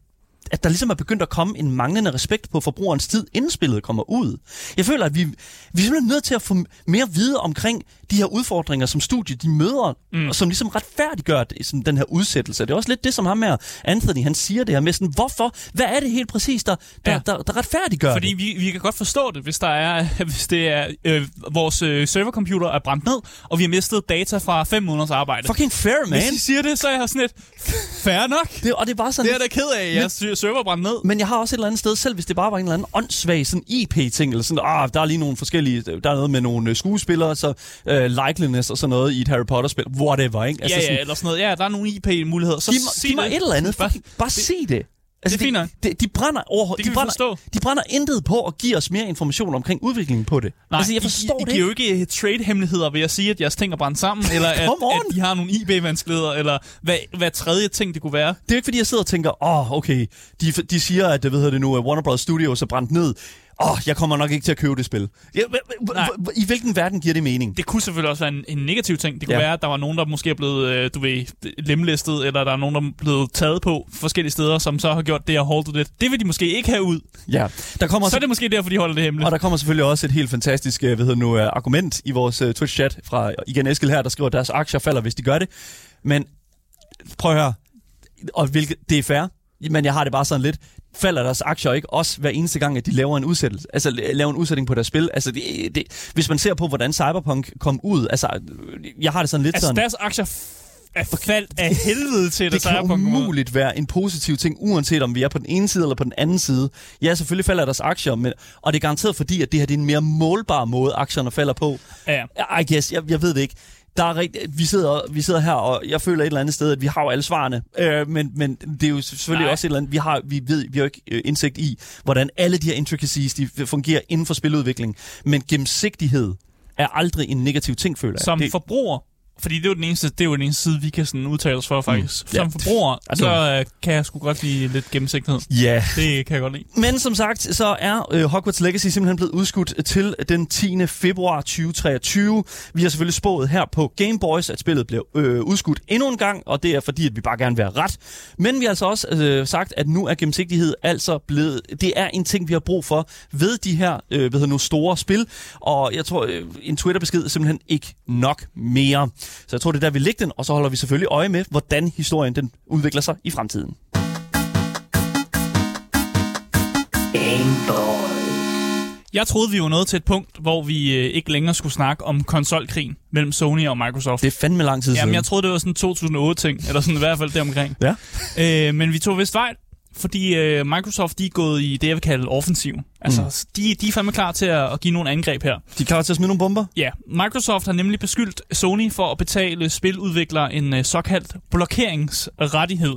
at der ligesom er begyndt at komme en manglende respekt på forbrugerens tid, inden spillet kommer ud. Jeg føler, at vi, vi er simpelthen nødt til at få mere vide omkring de her udfordringer, som studiet de møder, mm. og som ligesom retfærdiggør det, sådan den her udsættelse. Det er også lidt det, som ham her, Anthony, han siger det her med sådan, hvorfor? Hvad er det helt præcis, der, der, ja. Der, der retfærdiggør Fordi det? vi, vi kan godt forstå det, hvis der er, <laughs> hvis det er øh, vores øh, servercomputer er brændt ned, og vi har mistet data fra fem måneders arbejde. Fucking fair, man. Hvis I siger det, så er jeg sådan lidt, fair nok. Det, og det er bare sådan Det er da ked af, at jeres server er brændt ned. Men jeg har også et eller andet sted, selv hvis det bare var en eller anden åndssvag sådan IP-ting, eller sådan, ah, der er lige nogle forskellige, der er noget med nogle øh, skuespillere, så uh, likeliness og sådan noget i et Harry Potter-spil, whatever, ikke? Altså ja, ja, sådan, eller sådan noget. Ja, der er nogle IP-muligheder. Så giv mig, sig giv mig det. et eller andet, Bare- bare sig det. Altså, Det er fint nok. de, de, brænder over, Det de, brænder, forstå. de brænder intet på at give os mere information omkring udviklingen på det. Nej, altså, jeg forstår I, I, det giver jo ikke. øh, trade-hemmeligheder ved at sige, at jeres ting er brændt sammen, eller <laughs> at, at de har nogle IB-vanskeligheder, eller hvad, hvad tredje ting det kunne være. Det er ikke, fordi jeg sidder og tænker, åh, oh, okay, de, de siger, at hvad hedder det nu, at Warner Bros. Studios er brændt ned. Åh, oh, jeg kommer nok ikke til at købe det spil. Hva- I hvilken verden giver det mening? Det kunne selvfølgelig også være en, en negativ ting. Det kunne Ja. være, at der var nogen, der måske er blevet, øh, du ved, lemlæstet, eller der er nogen, der er blevet taget på forskellige steder, som så har gjort det og holdet det. Det vil de måske ikke have ud. Ja, der kommer Så er det måske derfor, de holder det hemmeligt. Og der kommer selvfølgelig også et helt fantastisk øh, hvad hedder nu, øh, argument i vores uh, Twitch-chat fra igen Eskild her, der skriver, at deres aktier falder, hvis de gør det. Men prøv at høre, og hvilket, det er fair, men jeg har det bare sådan lidt, falder deres aktier ikke også hver eneste gang, at de laver en udsættelse, altså la- laver en udsætning på deres spil. Altså, det, det, hvis man ser på, hvordan Cyberpunk kom ud, altså, jeg har det sådan lidt Altså, sådan... deres aktier er faldt af helvede til, Det kan umuligt være en positiv ting, uanset om vi er på den ene side eller på den anden side. Ja, selvfølgelig falder deres aktier, men, og det er garanteret fordi, at det her det er en mere målbar måde, aktierne falder på. Ja. I guess, jeg, jeg ved det ikke. Der er rigt, vi, sidder, vi sidder her, og jeg føler et eller andet sted, at vi har jo alle svarene. Øh, men, men det er jo selvfølgelig Nej. også et eller andet, vi har, vi ved, vi har jo ikke øh, indsigt i, hvordan alle de her intricacies, de fungerer inden for spiludvikling. Men gennemsigtighed er aldrig en negativ ting, føler jeg. Som det, forbruger, fordi det er jo den eneste, det er jo den eneste side, vi kan sådan udtale os for faktisk. Ja. Som forbruger, Ja, det så øh, kan jeg sgu godt lide lidt gennemsigtighed. ja, Det kan jeg godt lide. Men som sagt, så er øh, Hogwarts Legacy simpelthen blevet udskudt til den 10. februar 2023. Vi har selvfølgelig spået her på Game Boys, at spillet bliver øh, udskudt endnu en gang, og det er fordi, at vi bare gerne vil have ret. Men vi har altså også øh, sagt, at nu er gennemsigtighed altså blevet... Det er en ting, vi har brug for ved de her øh, hedder nu, store spil, og jeg tror, øh, en Twitter-besked er simpelthen ikke nok mere. Så jeg tror, det er der, vi lægger den, og så holder vi selvfølgelig øje med, hvordan historien den udvikler sig i fremtiden. Jeg troede, vi var nået til et punkt, hvor vi øh, ikke længere skulle snakke om konsolkrigen mellem Sony og Microsoft. Det er fandme lang tid siden. Jamen, jeg troede, det var sådan en 2008-ting, eller sådan i hvert fald deromkring. Ja. Øh, men vi tog vist fejl, fordi øh, Microsoft de er gået i det, jeg vil kalde offensiv. Altså, mm. de, de er fandme klar til at, at give nogle angreb her. De er klar til at smide nogle bomber? Ja, Microsoft har nemlig beskyldt Sony for at betale spiludviklere en øh, såkaldt blokeringsrettighed.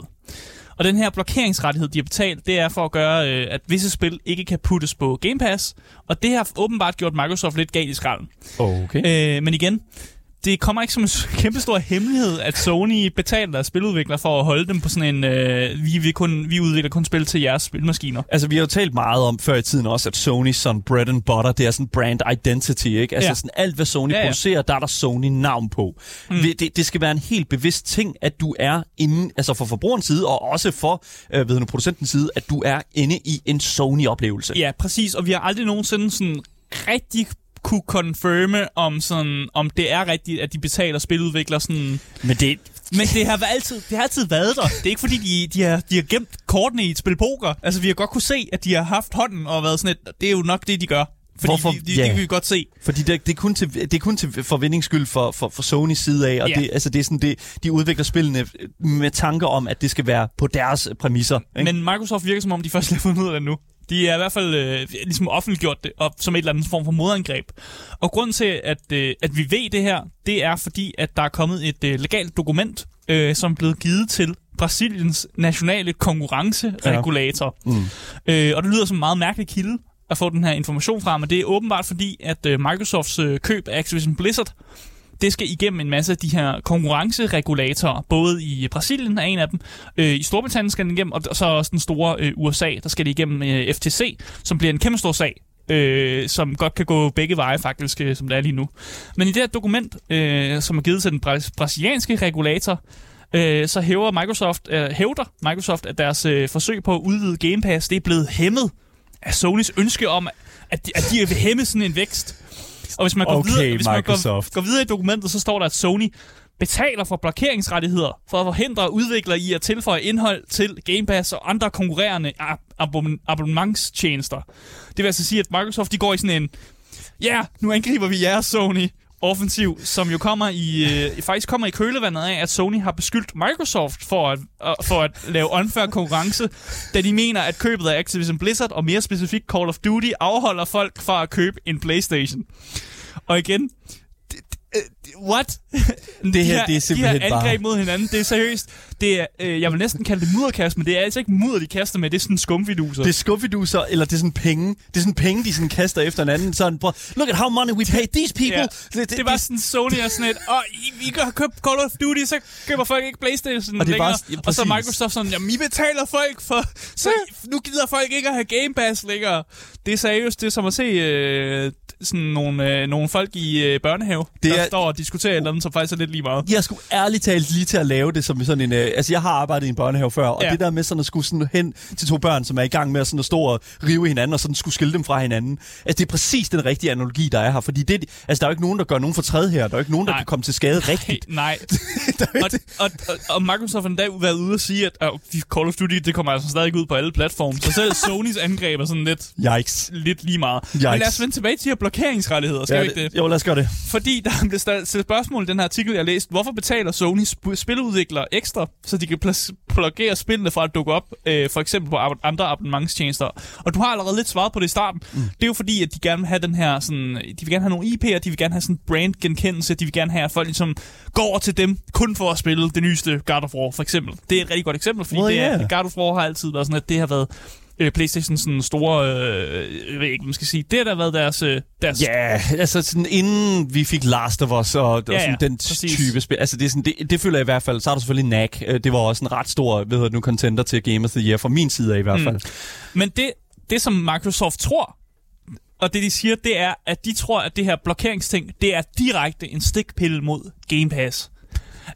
Og den her blokeringsrettighed, de har betalt, det er for at gøre, øh, at visse spil ikke kan puttes på Game Pass. Og det har åbenbart gjort Microsoft lidt galt i skralden. Okay. Øh, men igen, det kommer ikke som en <laughs> kæmpe stor hemmelighed, at Sony betaler deres spiludviklere for at holde dem på sådan en, øh, vi, vi, kun, vi udvikler kun spil til jeres spilmaskiner. Altså, vi har jo talt meget om før i tiden også, at Sony sådan bread and butter, det er sådan brand identity, ikke? Altså Ja. sådan alt, hvad Sony Ja, ja, producerer, der er der Sony-navn på. Mm. Det, det skal være en helt bevidst ting, at du er inde, altså for forbrugerens side, og også for øh, ved du, producentens side, at du er inde i en Sony-oplevelse. Ja, præcis, og vi har aldrig nogensinde sådan rigtig kunne confirme, om, sådan, om det er rigtigt, at de betaler spiludviklere sådan... Men det, Men det har, altid, det har altid været der. Det er ikke fordi, de, de, har, de har gemt kortene i et spil poker. Altså, vi har godt kunne se, at de har haft hånden og været sådan et, det er jo nok det, de gør. Fordi Hvorfor? de, de, Ja. det kan vi godt se. Fordi det, det, er kun til, det er kun til forvindingsskyld for, for, for Sonys side af, og Ja. det, altså det er sådan, det, de udvikler spillene med tanker om, at det skal være på deres præmisser. Ikke? Men Microsoft virker som om, de først har fundet ud af det nu. De er i hvert fald øh, ligesom offentliggjort det op, som et eller andet form for modangreb. Og grunden til, at, øh, at vi ved det her, det er fordi, at der er kommet et øh, legalt dokument, øh, som er blevet givet til Brasiliens nationale konkurrenceregulator. Ja. Mm. Øh, og det lyder som en meget mærkelig kilde at få den her information fra, men det er åbenbart fordi, at øh, Microsofts øh, køb af Activision Blizzard, det skal igennem en masse af de her konkurrenceregulatorer, både i Brasilien er en af dem, øh, i Storbritannien skal den igennem, og så også den store øh, USA, der skal det igennem øh, FTC, som bliver en kæmpe stor sag, øh, som godt kan gå begge veje faktisk, øh, som det er lige nu. Men i det her dokument, øh, som er givet til den bra- brasilianske regulator, øh, så hæver Microsoft, øh, hævder Microsoft, at deres øh, forsøg på at udvide Game Pass, det er blevet hæmmet af Sonys ønske om, at de, at de vil hæmme sådan en vækst. Og hvis man, går, Okay, videre, hvis man går, Microsoft. går videre i dokumentet, så står der, at Sony betaler for blokeringsrettigheder for at forhindre udviklere i at tilføje indhold til Game Pass og andre konkurrerende ab- abon- abonnementstjenester. Det vil altså sige, at Microsoft de går i sådan en, ja, yeah, nu angriber vi jeres Sony offensiv, som jo kommer i, øh, faktisk kommer i kølevandet af, at Sony har beskyldt Microsoft for at, øh, for at lave unfair konkurrence, da de mener, at købet af Activision Blizzard, og mere specifikt Call of Duty, afholder folk fra at købe en Playstation. Og igen, det- øh, what? <laughs> Det her, det er simpelthen de her angreb bare... mod hinanden, det er seriøst. Det er, øh, jeg vil næsten kalde det mudderkast, men det er altså ikke mudder, de kaster med. Det er sådan skumfiduser. Det er skuffiduser, eller det er sådan penge. Det er sådan penge, de sådan kaster efter hinanden. Sådan, prøv, look at how money we pay these people. Ja. Det, Det var sådan Sony og sådan et, og I, I kan købe Call of Duty, så køber folk ikke Playstation Og det er længere. bare- ja, og så. Microsoft sådan, jamen I betaler folk for, så nu gider folk ikke at have Game Pass længere. Det er seriøst, det er som at se øh, sådan nogle, øh, nogle folk i øh, børnehave, Det det der er- står og diskuterer et eller andet, som faktisk er lidt lige meget. Jeg skulle ærligt talt lige til at lave det som sådan en... Øh, altså, jeg har arbejdet i en børnehave før, og Ja. det der med sådan at skulle sådan hen til to børn, som er i gang med at, sådan at stå og rive hinanden, og sådan skulle skille dem fra hinanden. Altså, det er præcis den rigtige analogi, der er her. Fordi det, altså, der er jo ikke nogen, der gør nogen fortræd her. Der er jo ikke nogen, der Nej. kan komme til skade rigtigt. <laughs> Nej, <laughs> og, og, og, og Microsoft har endda været ude og sige, at øh, Call of Duty, det kommer altså stadig ud på alle platforme. Så selv Sonys angreb er sådan lidt, Yikes. lidt lige meget. Yikes. Men lad os vende tilbage til de her blokeringsrettigheder, skal Ja, vi ikke det? Jo, lad os gøre det. Fordi der blev stillet spørgsmål i den her artikel, jeg læste. Hvorfor betaler Sony sp- spiludviklere ekstra, så de kan plas- blokere spillene fra at dukke op, øh, for eksempel på ab- andre abonnementstjenester? Og du har allerede lidt svaret på det i starten. Mm. Det er jo fordi, at de gerne vil have den her, sådan, de vil gerne have nogle IP'er, de vil gerne have sådan brandgenkendelse, de vil gerne have, at folk ligesom går over til dem kun for at spille det nyeste God of War, for eksempel. Det er et rigtig godt eksempel, fordi Well, det er, yeah. God of War har altid været sådan, at det har været øh, PlayStation sådan store, øh, jeg ved ikke, man skal sige, det har da været deres, øh, deres Ja, altså sådan inden vi fik Last of Us og, og Ja, sådan ja, den præcis. type spil. Altså det, er sådan, det, det føler jeg i hvert fald. Så er der selvfølgelig NAC. Øh, Det var også en ret stor, ved jeg nu, contender til Game of the Year, fra min side af i hvert fald. Mm. Men det, det, som Microsoft tror, og det de siger, det er, at de tror, at det her blokeringsting, det er direkte en stikpille mod Game Pass.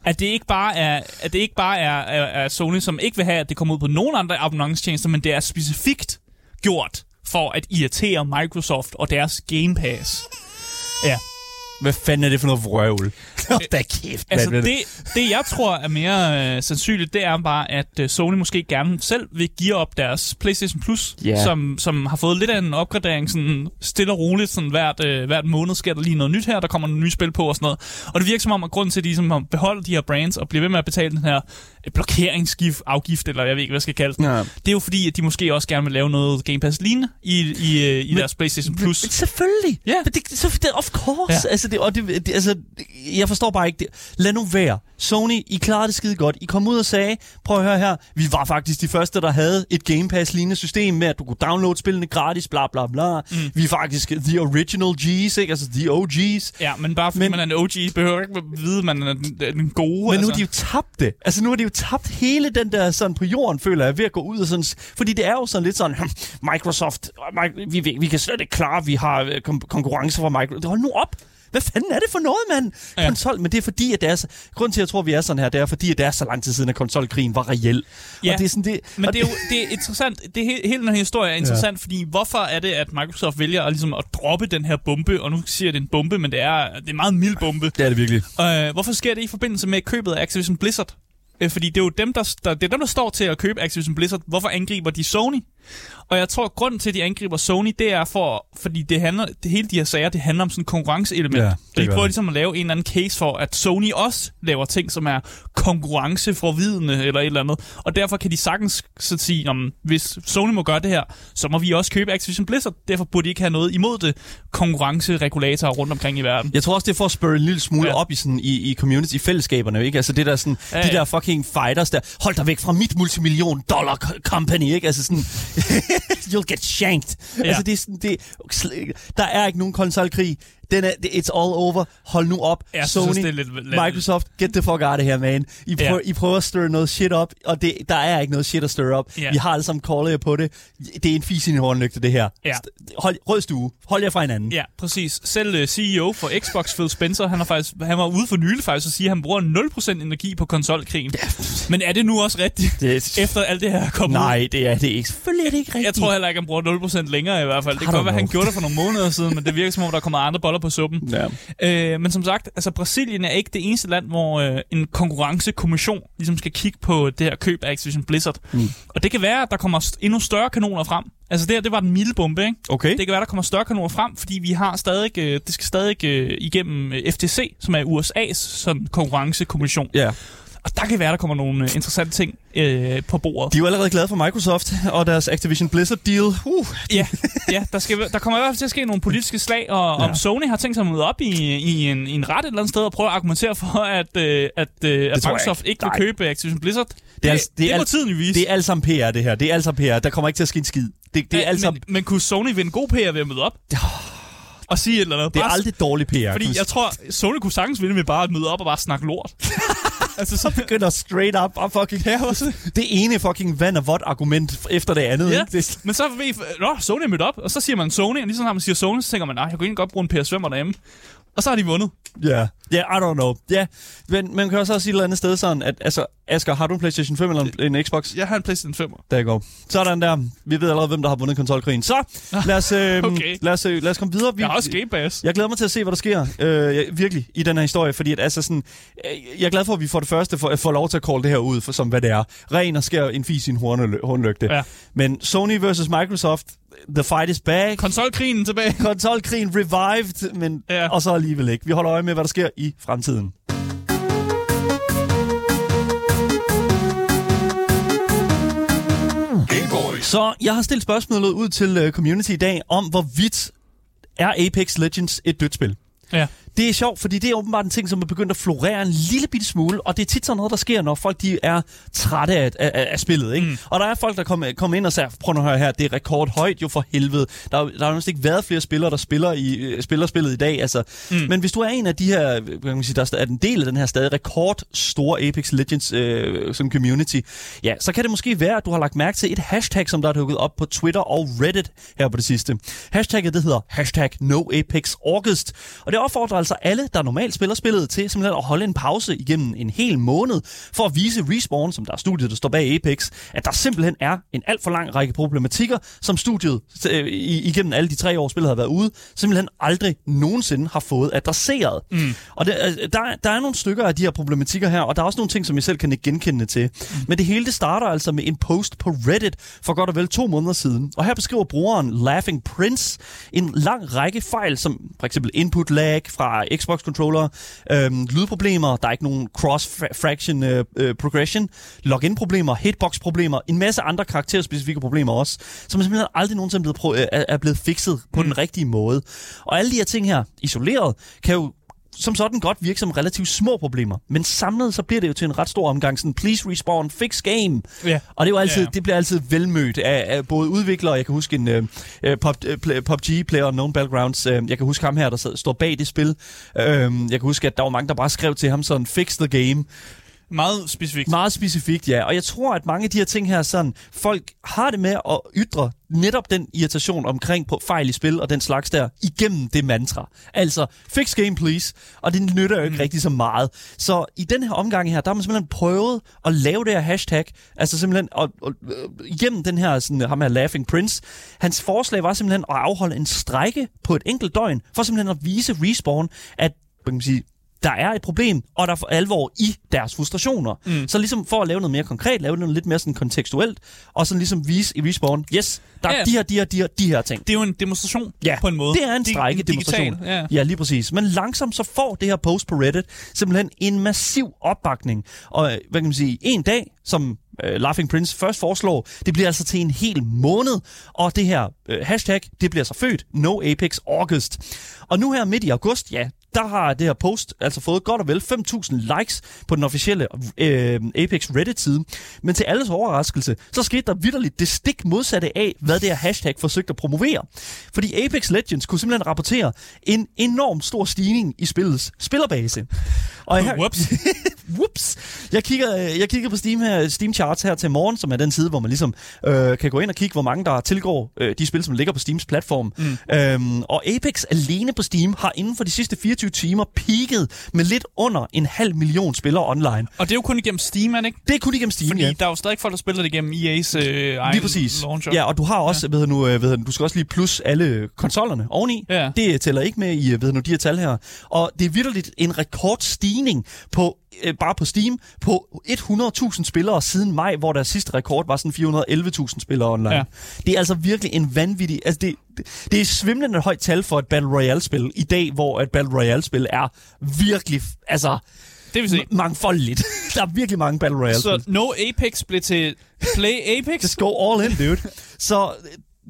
At det ikke bare er, at det ikke bare er, er, er Sony, som ikke vil have, at det kommer ud på nogen andre abonnementstjenester, men det er specifikt gjort for at irritere Microsoft og deres Game Pass. Ja, Hvad fanden er det for noget vrøvl? <laughs> Hold da kæft, Altså mand. det, det, jeg tror er mere øh, sandsynligt, det er bare, at øh, Sony måske gerne selv vil give op deres PlayStation Plus, Ja. som, som har fået lidt af en opgradering, sådan stille og roligt, sådan hvert, øh, hvert måned sker der lige noget nyt her, der kommer nogle nye spil på og sådan noget. Og det virker som om, at grunden til, at de ligesom har beholdt de her brands og bliver ved med at betale den her blokeringsgift, afgift, eller jeg ved ikke, hvad jeg skal kalde det. Ja. Det er jo fordi, at de måske også gerne vil lave noget Game Pass lignende i, i, øh, i Men- deres PlayStation Plus. Men selvfølgelig. Ja. Men det, så, det, of course. Ja. Altså, det, og det, det, altså, jeg forstår bare ikke det. Lad nu være. Sony, I klarede det skide godt. I kom ud og sagde, prøv at høre her, vi var faktisk de første, der havde et Game Pass-lignende system med, at du kunne downloade spillene gratis, bla bla bla. Mm. Vi er faktisk the original G's, ikke? Altså the OG's. Ja, men bare fordi Men- man er en OG, behøver ikke at vide, at man er den, gode. Men nu altså. har de jo tabt det. Altså nu har de jo tabt hele den der sådan på jorden, føler jeg, ved at gå ud og sådan... Fordi det er jo sådan lidt sådan, "Hm, Microsoft, mi- vi, vi, kan slet ikke klare, vi har øh, kon- konkurrence fra Microsoft. Hold nu op! Hvad fanden er det for noget, mand? Ja. Konsol, men det er fordi, at det er så, grunden til, at jeg tror, vi er sådan her, det er fordi, at det er så lang tid siden, at konsolkrigen var reel. Ja. Og det er sådan det... Men det er jo det er interessant. Det er, he- hele den her historie er interessant, ja. fordi hvorfor er det, at Microsoft vælger at, ligesom, at droppe den her bombe? Og nu siger jeg, det er en bombe, men det er, det er en meget mild bombe. det er det virkelig. Øh, hvorfor sker det i forbindelse med købet af Activision Blizzard? Øh, fordi det er jo dem der, der, det er dem, der står til at købe Activision Blizzard. Hvorfor angriber de Sony? Og jeg tror, at grunden til, at de angriber Sony, det er for, fordi det handler, det, hele de her sager, det handler om sådan et konkurrenceelement. Ja, de prøver ligesom at lave en eller anden case for, at Sony også laver ting, som er konkurrenceforvidende eller et eller andet. Og derfor kan de sagtens så sige, om hvis Sony må gøre det her, så må vi også købe Activision Blizzard. Derfor burde de ikke have noget imod det konkurrenceregulatorer rundt omkring i verden. Jeg tror også, det er for at spørge en lille smule Ja. op i, sådan, i, i community, i fællesskaberne, ikke? Altså det der sådan, Ja, ja, de der fucking fighters der, hold dig væk fra mit multimillion dollar co- company, ikke? Altså sådan, <laughs> you'll get shanked. Ja. Altså det er sådan, det, der er ikke nogen konsolkrig. Den er, it's all over. Hold nu op. Jeg synes Sony, også, det er lidt- lidt- Microsoft, get the fuck out of here, man. I, Ja. prøver, I prøver at stir noget shit op, og det, der er ikke noget shit at stir op. Ja. Vi har alle sammen callet jer på det. Det er en fis i en hornlygte, det her. Ja. Hold, rød stue. Hold jer fra hinanden. Ja, præcis. Selv uh, CEO for Xbox, Phil Spencer, han, har faktisk, han var ude for nylig faktisk at sige, at han bruger 0% energi på konsolkrigen. Ja. Men er det nu også rigtigt, Det, efter alt det her er kommet ud? Nej, det er det ikke. Selvfølgelig er det ikke rigtigt. Jeg tror heller ikke, han bruger 0% længere i hvert fald. Det kan godt være, han gjorde det for nogle måneder siden, men det virker som om, der kommer andre boller på suppen. Ja. Øh, men som sagt, altså Brasilien er ikke det eneste land, hvor øh, en konkurrencekommission ligesom skal kigge på det her køb af Activision Blizzard. Mm. Og det kan være, at der kommer st- endnu større kanoner frem. Altså det her, det var den milde bombe, ikke? Okay. Det kan være, der kommer større kanoner frem, fordi vi har stadig, øh, det skal stadig øh, igennem øh, FTC, som er USA's sådan, konkurrencekommission. Ja. Og der kan være, der kommer nogle øh, interessante ting øh, på bordet. De er jo allerede glade for Microsoft og deres Activision Blizzard deal. Uh, Ja, ja der, skal, der kommer i hvert fald til at ske nogle politiske slag, og ja. Om Sony har tænkt sig at møde op i, i, en, i en ret et eller andet sted og prøve at argumentere for, at, øh, at, øh, at Microsoft ikke. ikke vil købe Activision Blizzard. Det, er det, altså- det, det er må tiden jo vise. det er alt sammen PR, det her. Det er alt sammen PR. Der kommer ikke til at ske en skid. Det, det er Ja, alt sammen... men, men kunne Sony vinde god PR ved at møde op? Og sige et eller andet? Det er Bare- aldrig dårlig PR. Fordi jeg tror, Sony kunne sagtens vinde med bare at møde op og bare snakke lort. <laughs> altså, så, begynder straight up og fucking... Ja, også. Det ene fucking vand og vådt argument efter det andet. Ja, ikke? Det, men så ved I, Nå, Sony er mødt op, og så siger man Sony, og lige sådan når man siger Sony, så tænker man, nej, jeg kunne egentlig godt bruge en PS5 derhjemme. Og så har de vundet. ja, ja, I don't know. Ja, men man kan også sige et eller andet sted sådan, at altså, Asger, har du en PlayStation 5 eller en, en Xbox? Jeg har en PlayStation 5. Der går. Sådan der. Vi ved allerede, hvem der har vundet konsolkrigen. Så, lad os, øh, <laughs> Okay. lad os, øh, lad os komme videre. Vi, Jeg har også Game Pass. Jeg glæder mig til at se, hvad der sker, øh, jeg- virkelig, i den her historie, fordi at, altså sådan, øh, jeg er glad for, at vi for det første får, får lov til at call det her ud, for, som hvad det er. Ren og skær en fis i en hornlygte. Ja. Men Sony versus Microsoft, the fight is back. Konsolkrigen tilbage. <laughs> Konsolkrigen revived, men Ja. og så alligevel ikke. Vi holder øje med, hvad der sker i fremtiden. Så jeg har stillet spørgsmålet ud til uh, community i dag om, hvorvidt er Apex Legends et dødt spil. Ja. Det er sjovt, fordi det er åbenbart en ting, som er begyndt at florere en lille bitte smule, og det er tit sådan noget, der sker, når folk de er trætte af, af, af spillet. Ikke? Mm. Og der er folk, der kommer kom ind og siger, prøv at høre her, det er rekordhøjt jo for helvede. Der, er- der har næsten ikke været flere spillere, der spiller, i, øh, spiller spillet i dag. Altså. Mm. Men hvis du er en af de her, øh, kan man sige, der er en del af den her stadig rekordstore Apex Legends øh, som community, ja, så kan det måske være, at du har lagt mærke til et hashtag, som der er dukket op på Twitter og Reddit her på det sidste. Hashtagget det hedder hashtag NoApexAugust, og det opfordrer altså alle, der normalt spiller spillet, til simpelthen at holde en pause igennem en hel måned, for at vise Respawn, som der er studiet, der står bag Apex, at der simpelthen er en alt for lang række problematikker, som studiet øh, i- igennem alle de tre år, spillet har været ude, simpelthen aldrig nogensinde har fået adresseret. Mm. Og det, øh, der, der er nogle stykker af de her problematikker her, og der er også nogle ting, som jeg selv kan ikke genkende til. Mm. Men det hele det starter altså med en post på Reddit for godt og vel to måneder siden. Og her beskriver brugeren Laughing Prince en lang række fejl, som for eksempel input lag fra fra Xbox-controller, øhm, lydproblemer, der er ikke nogen cross-fraction øh, øh, progression, login-problemer, hitbox-problemer, en masse andre karakterspecifikke problemer også, som simpelthen aldrig nogensinde blevet, pro- øh, er er blevet fikset på mm. den rigtige måde. Og alle de her ting her, isoleret, kan jo som sådan godt virke som relativt små problemer, men samlet så bliver det jo til en ret stor omgang, sådan please respawn, fix game. Ja. Og det, er jo altid, ja. det bliver altid velmødt af, af både udviklere, jeg kan huske en uh, pop, uh, PUBG player Unknown Battlegrounds, uh, jeg kan huske ham her, der sad, står bag det spil. Uh, jeg kan huske, at der var mange, der bare skrev til ham sådan, fix the game. Meget specifikt. Meget specifikt, ja. Og jeg tror, at mange af de her ting her, sådan, folk har det med at ytre netop den irritation omkring på fejl i spil og den slags der, igennem det mantra. Altså, fix game please. Og det nytter jo ikke mm. rigtig så meget. Så i den her omgang her, der har man simpelthen prøvet at lave det her hashtag, altså simpelthen og, og, øh, igennem den her, sådan, ham her Laughing Prince. Hans forslag var simpelthen at afholde en strække på et enkelt døgn, for simpelthen at vise Respawn, at hvad kan man sige, der er et problem, og der er for alvor i deres frustrationer. Mm. Så ligesom for at lave noget mere konkret, lave noget lidt mere sådan kontekstuelt, og sådan ligesom vise i Respawn, yes, der er Ja. de her, de her, de her, de her ting. Det er jo en demonstration Ja, på en måde. det er en strække demonstration. digital, Ja. ja, lige præcis. Men langsomt så får det her post på Reddit simpelthen en massiv opbakning. Og øh, hvad kan man sige, en dag, som øh, Laughing Prince først foreslår, det bliver altså til en hel måned, og det her øh, hashtag, det bliver så født, No Apex August. Og nu her midt i august, ja, der har det her post altså fået godt og vel 5.000 likes på den officielle øh, Apex Reddit-side. Men til alles overraskelse, så skete der vidderligt det stik modsatte af, hvad det her hashtag forsøgte at promovere. Fordi Apex Legends kunne simpelthen rapportere en enorm stor stigning i spillets spillerbase. Og her, Whoops. <laughs> Whoops. Jeg kigger, øh, jeg kigger på Steam, her, Steam Charts her til morgen, som er den side, hvor man ligesom øh, kan gå ind og kigge, hvor mange der tilgår øh, de spil, som ligger på Steams platform. Mm. Øhm, og Apex alene på Steam har inden for de sidste 24 timer peaked med lidt under en halv million spillere online. Og det er jo kun igennem Steam, er det ikke? Det er kun igennem Steam, Fordi ja. der er jo stadig folk, der spiller det igennem EA's øh, egen Lige præcis. launcher. Ja, og du har også, ja. ved nu, øh, ved du, du skal også lige plus alle konsollerne oveni. Ja. Det tæller ikke med i øh, ved nu, de her tal her. Og det er virkelig en rekordstigning på øh, bare på Steam på 100.000 spillere siden maj, hvor deres sidste rekord var sådan 411.000 spillere online. Ja. Det er altså virkelig en vanvittig... Altså det, det, er svimlende højt tal for et Battle Royale-spil i dag, hvor et Battle Royale-spil er virkelig... Altså, Det vil sige. mangfoldigt. <laughs> der er virkelig mange Battle Royale-spil. Så No Apex blev til Play Apex? Just go all in, dude. Så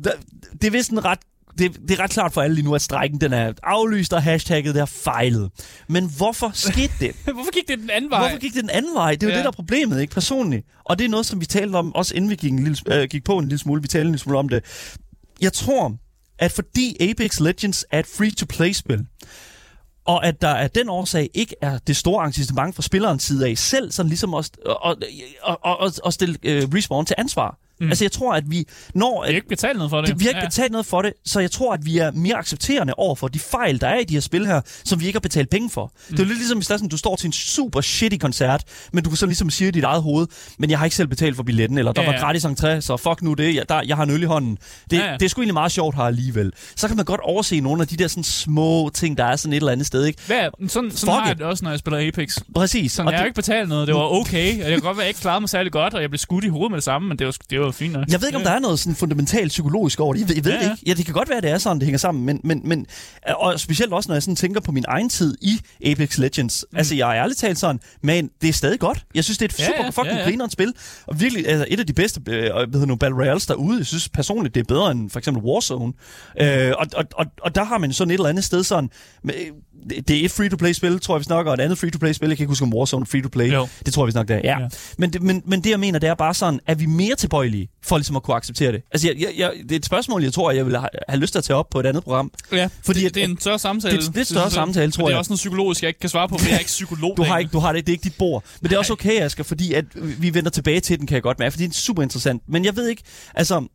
det, det er vist en ret det, det er ret klart for alle lige nu, at strækken den er aflyst, og hashtagget der fejlet. Men hvorfor skete det? <laughs> Hvorfor gik det den anden vej? Hvorfor gik det den anden vej? Det er jo ja. det, der er problemet, ikke? Personligt. Og det er noget, som vi talte om, også inden vi gik, en lille, øh, gik på en lille smule. Vi talte en lille smule om det. Jeg tror, at fordi Apex Legends er et free-to-play-spil, og at der af den årsag ikke er det store engagement fra spillerens side af selv, sådan ligesom at, at, at, at, at, at stille uh, Respawn til ansvar. Mm. Altså jeg tror, at vi når... Jeg har ikke betalt noget for det. Vi har ikke betalt noget for det, så jeg tror, at vi er mere accepterende over for de fejl, der er i de her spil her, som vi ikke har betalt penge for. Mm. Det er jo lidt ligesom, hvis sådan, du står til en super shitty koncert, men du kan så ligesom sige i dit eget hoved, men jeg har ikke selv betalt for billetten, eller der Ja, var ja. gratis entré, så fuck nu det, jeg, der, jeg har en øl i hånden. Det, Ja, ja. det er sgu egentlig meget sjovt her alligevel. Så kan man godt overse nogle af de der sådan små ting, der er sådan et eller andet sted, ikke? Hvad? Sådan, sådan Fuck har jeg det også, når jeg spiller Apex. Præcis. Sådan, Og jeg har det- ikke betalt noget. Det var okay. Og jeg kan godt være, jeg ikke klarede mig særlig godt, og jeg blev skudt i hovedet med det samme, men det var, det var fint nok. Jeg ved ikke, om der er noget sådan fundamentalt psykologisk over det. Jeg ved, jeg ved Ja, ja, ja. det ikke. Ja, det kan godt være, at det er sådan, det hænger sammen. Men, men, men, og specielt også, når jeg sådan tænker på min egen tid i Apex Legends. Mm. Altså, jeg er ærligt talt sådan, men det er stadig godt. Jeg synes, det er et Ja, super ja, fucking ja, ja. grineren spil. Og virkelig altså, et af de bedste øh, hvad hedder nu, Battle Royales derude. Jeg synes personligt, det er bedre end for eksempel Warzone. Øh, og, og, og, og der har man sådan et eller andet sted sådan... med- det- Det er et free-to-play-spil, tror jeg, vi snakker, og et andet free-to-play-spil. Jeg kan ikke huske, om Warzone free-to-play. Jo. Det tror jeg, vi snakker, det er. Ja. Ja. Men, det, men, men det, jeg mener, det er bare sådan, er vi mere tilbøjelige for ligesom at kunne acceptere det? Altså, jeg, jeg, jeg, det er et spørgsmål, jeg tror, jeg vil have, have lyst til at tage op på et andet program. Ja, Fordi at- det, det er en større samtale. det er lidt større jeg. samtale, tror Men Det er jeg. også noget psykologisk, jeg ikke kan svare på, for jeg er ikke psykolog. Du har, ikke, du har det, det er ikke dit bord. Men det er også okay, Asger, fordi at vi vender tilbage til den, kan jeg godt mærke, fordi det er super interessant. Men jeg ved ikke, altså,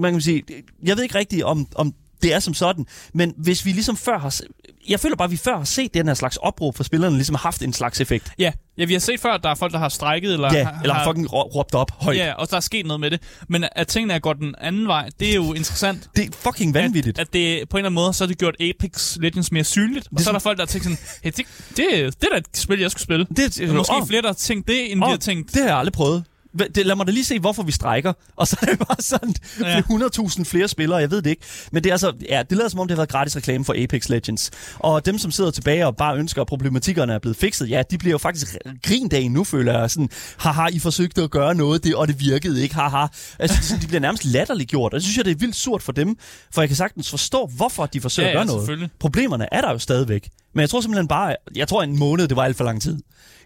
man kan sige, jeg ved ikke rigtigt, om, om det er som sådan, men hvis vi ligesom før har... Jeg føler bare, at vi før har set den her slags opråb for spillerne, ligesom har haft en slags effekt. Ja, ja, vi har set før, at der er folk, der har strækket, eller, Ja, eller har fucking rå- råbt op højt. Ja, og der er sket noget med det. Men at tingene er gået den anden vej, det er jo interessant. Det er fucking vanvittigt. At, at det på en eller anden måde, så har det gjort Apex Legends mere synligt. Og så er der folk, der har tænkt sådan, hey, det, det, det er da et spil, jeg skulle spille. det, er måske åh, flere, der har tænkt det, end vi åh, har tænkt. det har jeg aldrig prøvet. Det, lad mig da lige se, hvorfor vi strækker. Og så er det bare sådan, Ja. ja. 100.000 flere spillere, jeg ved det ikke. Men det er altså, ja, det lader som om, det har været gratis reklame for Apex Legends. Og dem, som sidder tilbage og bare ønsker, at problematikkerne er blevet fikset, ja, de bliver jo faktisk grindagen nu, føler jeg. Sådan, haha, I forsøgte at gøre noget, det, og det virkede ikke, haha. Altså, sådan, de bliver nærmest latterliggjort, og det synes jeg, det er vildt surt for dem, for jeg kan sagtens forstå, hvorfor de forsøger Ja, at ja, gøre noget. Problemerne er der jo stadigvæk. Men jeg tror simpelthen bare, jeg tror en måned, det var alt for lang tid.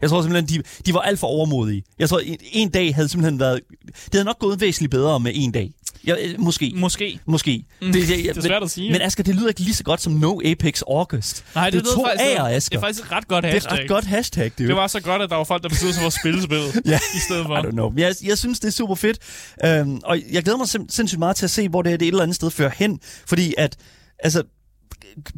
Jeg tror simpelthen, de, de var alt for overmodige. Jeg tror, en, en dag havde simpelthen været... Det havde nok gået væsentligt bedre med en dag. Ja, øh, måske. Måske. Måske. Mm, det, det, <laughs> det er svært at sige. Men Asger, det lyder ikke lige så godt som No Apex August. Nej, det, det er to faktisk, A'er, det Asger. er faktisk et ret godt Det hashtag. er et ret godt hashtag, det, Det var så godt, at der var folk, der besluttede sig for at spille spillet <laughs> Ja. i stedet for. I don't know. Jeg, jeg synes, det er super fedt. Øhm, og jeg glæder mig sindssygt meget til at se, hvor det, det et eller andet sted fører hen. Fordi at, altså,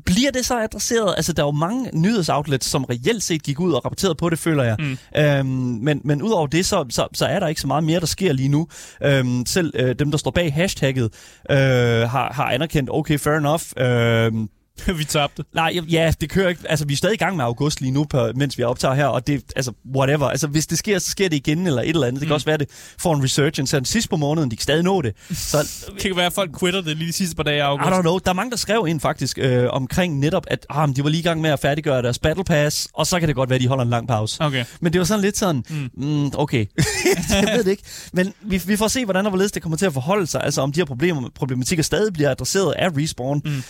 bliver det så adresseret? Altså, der er jo mange nyhedsoutlets, som reelt set gik ud og rapporterede på det, føler jeg. Mm. Øhm, men, men udover det, så, så, så er der ikke så meget mere, der sker lige nu. Øhm, selv øh, dem, der står bag hashtagget, øh, har, har anerkendt, okay, fair enough. Øhm, <laughs> vi tabte. Nej, ja, det kører ikke. Altså, vi er stadig i gang med august lige nu, på, mens vi optager her, og det, altså, whatever. Altså, hvis det sker, så sker det igen, eller et eller andet. Det kan Mm. også være, det får en resurgence her sidst på måneden. De kan stadig nå det. Så, <laughs> Det kan være, at folk quitter det lige de sidste par dage af I august. don't know. Der er mange, der skrev ind faktisk øh, omkring netop, at ah, de var lige i gang med at færdiggøre deres battle pass, og så kan det godt være, at de holder en lang pause. Okay. Men det var sådan lidt sådan, mm. Mm, okay, <laughs> jeg ved det ikke. Men vi, vi får se, hvordan og hvorledes det kommer til at forholde sig. Altså om de her problemer, problematikker stadig bliver adresseret af Respawn. Mm.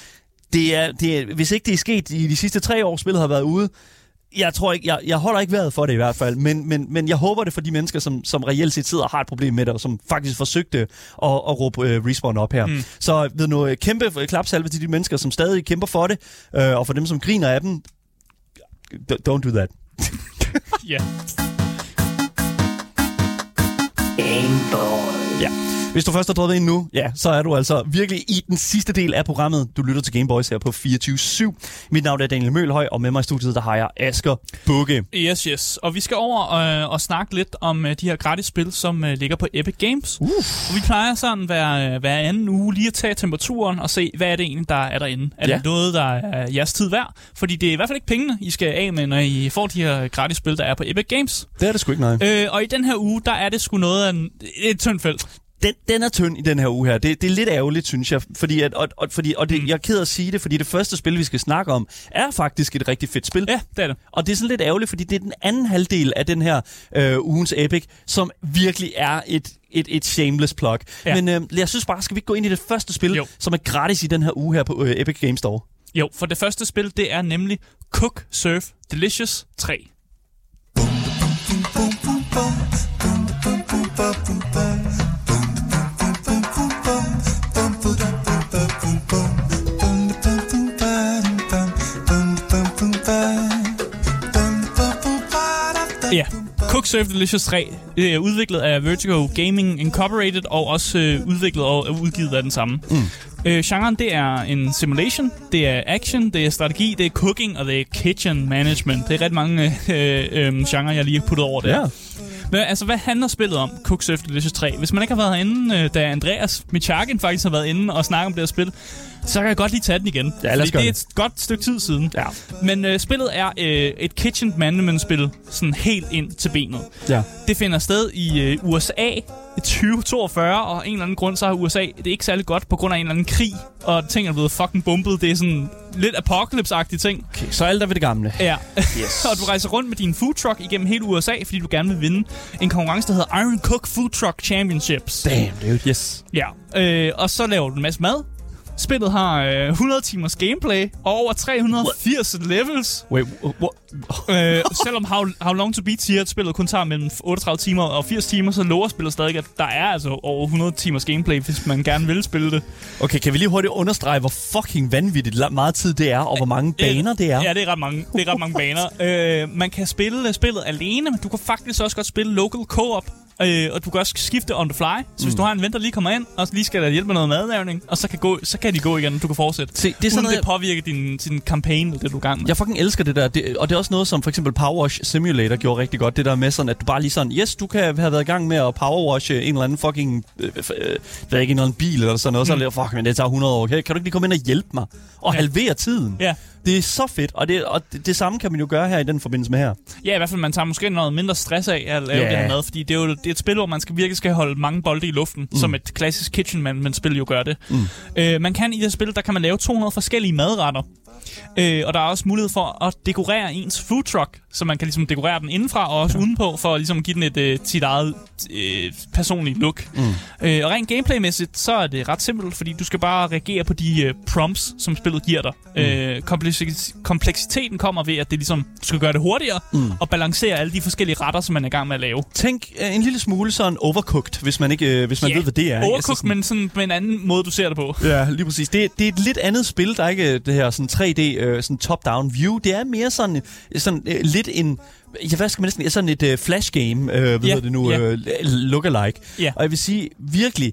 Det er, det er, hvis ikke det er sket i de sidste tre år, spillet har været ude, jeg tror ikke, jeg, jeg holder ikke vejret for det i hvert fald, men, men, men jeg håber det for de mennesker, som, som reelt set sidder og har et problem med det, og som faktisk forsøgte at, at råbe uh, Respawn op her. Mm. Så ved nu, kæmpe klapsalve til de mennesker, som stadig kæmper for det, uh, og for dem, som griner af dem, don't do that. <laughs> Ja. Ja. Hvis du først har droppet ind nu, ja, så er du altså virkelig i den sidste del af programmet. Du lytter til Gameboys her på 24-7. Mit navn er Daniel Mølhøj, og med mig i studiet, der har jeg Asger Bukke. Yes, yes. Og vi skal over øh, og snakke lidt om øh, de her gratis spil, som øh, ligger på Epic Games. Uh. Og vi plejer sådan hver, øh, hver anden uge lige at tage temperaturen og se, hvad er det egentlig, der er derinde. Er Ja. det noget, der er jeres tid værd? Fordi det er i hvert fald ikke pengene, I skal af med, når I får de her gratis spil, der er på Epic Games. Det er det sgu ikke, nej. Øh, og i den her uge, der er det sgu noget af en, et tyndt felt. Den, den er tynd i den her uge her. Det, det er lidt ærgerligt, synes jeg. Fordi at, og, og, fordi, og det, jeg er ked af at sige det, fordi det første spil, vi skal snakke om, er faktisk et rigtig fedt spil. Ja, det er det. Og det er sådan lidt ærgerligt, fordi det er den anden halvdel af den her øh, ugens Epic, som virkelig er et, et, et shameless plug. Ja. Men øh, jeg synes bare, skal vi ikke gå ind i det første spil, Jo. som er gratis i den her uge her på øh, Epic Games Store? Jo, for det første spil, det er nemlig Cook Surf Delicious 3. Ja, Cook Surf Delicious 3 det er udviklet af Vertigo Gaming Incorporated og også øh, udviklet og udgivet af den samme. Mm. Øh, genren det er en simulation, det er action, det er strategi, det er cooking og det er kitchen management. Det er ret mange øh, øh, genrer, jeg lige har puttet over det. Ja. Men altså, hvad handler spillet om, Cook Surf Delicious 3? Hvis man ikke har været herinde, øh, da Andreas Michakin faktisk har været inde og snakket om det her spil, så kan jeg godt lige tage den igen. Ja, Fordi det er et godt stykke tid siden. Ja. Men øh, spillet er øh, et kitchen management-spil, sådan helt ind til benet. Ja. Det finder sted i øh, USA i 2042, og en eller anden grund, så har USA det er ikke særlig godt på grund af en eller anden krig, og ting er blevet fucking bumpet. Det er sådan lidt apocalypse-agtige ting. Okay, så alt er ved det gamle. Ja. Yes. <laughs> og du rejser rundt med din food truck igennem hele USA, fordi du gerne vil vinde en konkurrence, der hedder Iron Cook Food Truck Championships. Damn, dude. Yes. Ja, øh, og så laver du en masse mad. Spillet har øh, 100 timers gameplay og over 380 levels. Wait, what? øh, selvom How, How Long To Beat siger, at spillet kun tager mellem 38 timer og 80 timer, så lover spillet stadig, at der er altså over 100 timers gameplay, hvis man gerne vil spille det. Okay, kan vi lige hurtigt understrege, hvor fucking vanvittigt meget tid det er, og hvor mange baner det er? Ja, det er ret mange, det er ret mange baner. Øh, man kan spille spillet alene, men du kan faktisk også godt spille local co-op. Øh, og du kan også skifte on the fly. Så hvis Mm. du har en ven, der lige kommer ind, og lige skal der hjælpe med noget madlavning, og så kan, gå, så kan de gå igen, du kan fortsætte. Se, det er sådan noget, det påvirker din, din campaign, eller det du er gang med. Jeg fucking elsker det der, det, og det er også noget, som for eksempel Power Wash Simulator gjorde rigtig godt. Det der med sådan, at du bare lige sådan, yes, du kan have været i gang med at powerwashe en eller anden fucking, øh, øh, ved ikke, en eller anden bil eller sådan noget. Mm. Så er det, fuck, men det tager 100 år. Okay? Kan du ikke lige komme ind og hjælpe mig? Og Ja. halvere tiden? Ja. Det er så fedt, og, det, og det, det samme kan man jo gøre her i den forbindelse med her. Ja, i hvert fald, man tager måske noget mindre stress af at lave yeah. det her mad, fordi det er jo det det er et spil, hvor man skal virkelig skal holde mange bolde i luften, mm. som et klassisk kitchen man, man spil jo gør det. Mm. Øh, man kan i det spil, der kan man lave 200 forskellige madretter. Øh, og der er også mulighed for at dekorere ens food truck, så man kan ligesom dekorere den indenfra og også ja. udenpå, for at ligesom give den et øh, sit eget øh, personligt look. Mm. Øh, og rent gameplaymæssigt, så er det ret simpelt, fordi du skal bare reagere på de øh, prompts, som spillet giver dig. Mm. Øh, kompleksiteten kommer ved, at det ligesom, du skal gøre det hurtigere, mm. og balancere alle de forskellige retter, som man er i gang med at lave. Tænk øh, en lille smule sådan overcooked, hvis man, ikke, øh, hvis man Ja, ved, hvad det er. ikke? Overcooked, Altså sådan- men sådan på en anden måde, du ser det på. Ja, lige præcis. Det, det er et lidt andet spil. Der er ikke det her sådan 3D øh, sådan top-down view. Det er mere sådan, sådan øh, lidt en... Ja, hvad skal man næsten... Sådan et øh, flash game, øh, hvad hedder det nu, øh, look-alike. Ja. Og jeg vil sige, virkelig...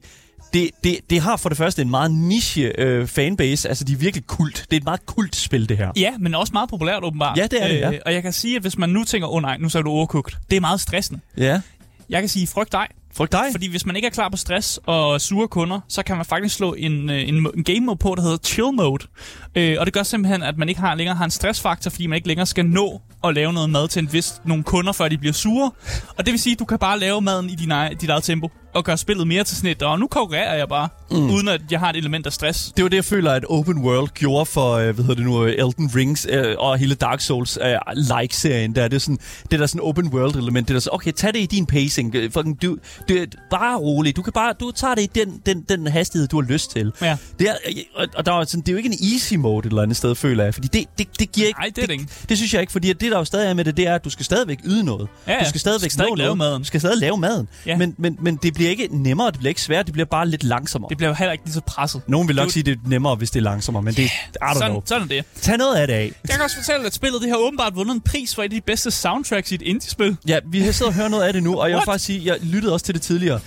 Det, det, det har for det første en meget niche øh, fanbase. Altså, de er virkelig kult. Det er et meget kult spil, det her. Ja, men også meget populært åbenbart. Ja, det er det, ja. Og jeg kan sige, at hvis man nu tænker, åh oh, nej, nu så er du overcooked, det er meget stressende. Ja. Jeg kan sige, frygt dig. Frygt dig. Fordi hvis man ikke er klar på stress og sure kunder, så kan man faktisk slå en, øh, en, en game mode på, der hedder chill mode. Øh, og det gør simpelthen, at man ikke har, længere har en stressfaktor, fordi man ikke længere skal nå at lave noget mad til en vis, nogle kunder, før de bliver sure. Og det vil sige, at du kan bare lave maden i din dit eget tempo og gøre spillet mere til snit. Og nu konkurrerer jeg bare, mm. uden at jeg har et element af stress. Det var det, jeg føler, at Open World gjorde for, øh, hvad hedder det nu, øh, Elden Rings øh, og hele Dark Souls øh, like-serien. Der. Det er sådan, det der sådan open world element. Det der så, okay, tag det i din pacing. Øh, Fucking, du, du, bare rolig. Du kan bare, du tager det i den, den, den hastighed, du har lyst til. Ja. Det er, og, og der er, sådan, det er jo ikke en easy mode et eller andet sted, føler jeg. Fordi det, det, det giver ikke... Nej, det det ikke. Det synes jeg ikke, fordi det der jo stadig er med det, det er, at du skal stadigvæk yde noget. Ja, ja. Du skal stadigvæk Du skal stadig nå lave noget. maden. Du skal stadig lave maden. Ja. Men, men, men det bliver ikke nemmere, det bliver ikke sværere, det bliver bare lidt langsommere. Det bliver jo heller ikke lige så presset. Nogen vil nok Du- sige, det er nemmere, hvis det er langsommere, men det I don't Sådan, know. sådan er det. Tag noget af det af. Jeg kan også fortælle, at spillet det har åbenbart vundet en pris for et af de bedste soundtracks i et indie-spil. Ja, vi har siddet og hørt noget af det nu, og jeg vil faktisk sige, jeg lyttede også til det tidligere.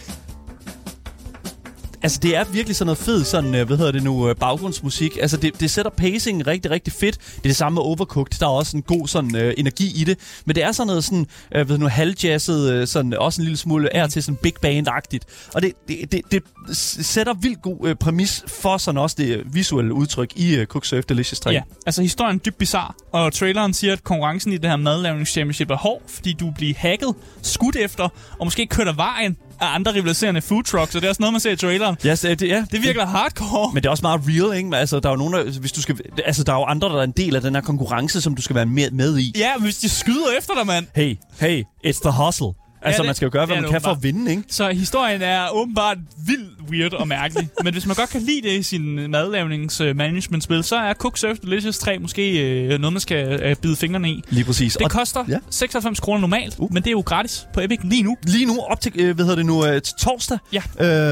Altså, det er virkelig sådan noget fed, sådan, øh, hvad hedder det nu, øh, baggrundsmusik. Altså, det, det sætter pacing rigtig, rigtig fedt. Det er det samme med Overcooked. Der er også en god sådan øh, energi i det. Men det er sådan noget sådan, øh, ved du nu, halvjazzet, øh, sådan også en lille smule er til sådan big band-agtigt. Og det, det, det, det sætter vildt god øh, præmis for sådan også det øh, visuelle udtryk i øh, Cook Surf Delicious 3. Ja, altså historien er dybt bizarre, og traileren siger, at konkurrencen i det her madlavningschampionship er hård, fordi du bliver hacket, skudt efter, og måske kørt af vejen af andre rivaliserende food trucks, og det er også noget, man ser i traileren. Ja, så, det, ja, Det virker hardcore. Men det er også meget real, ikke? Altså, der er jo nogen, der, hvis du skal, altså, der er jo andre, der er en del af den her konkurrence, som du skal være med, med i. Ja, hvis de skyder efter dig, mand. Hey, hey, it's the hustle. Altså, det- man skal jo gøre, hvad man kan for at vinde, ikke? Så historien er åbenbart vildt weird og mærkelig. <laughs> Men hvis man godt kan lide det i sin madlavnings-management-spil, så er Cook Surf Delicious 3 måske øh, noget, man skal øh, bide fingrene i. Lige præcis. Det Og koster ja. 96 kroner normalt, uh. men det er jo gratis på Epic lige nu. lige nu op til, øh, hvad hedder det nu, øh, til torsdag, Ja.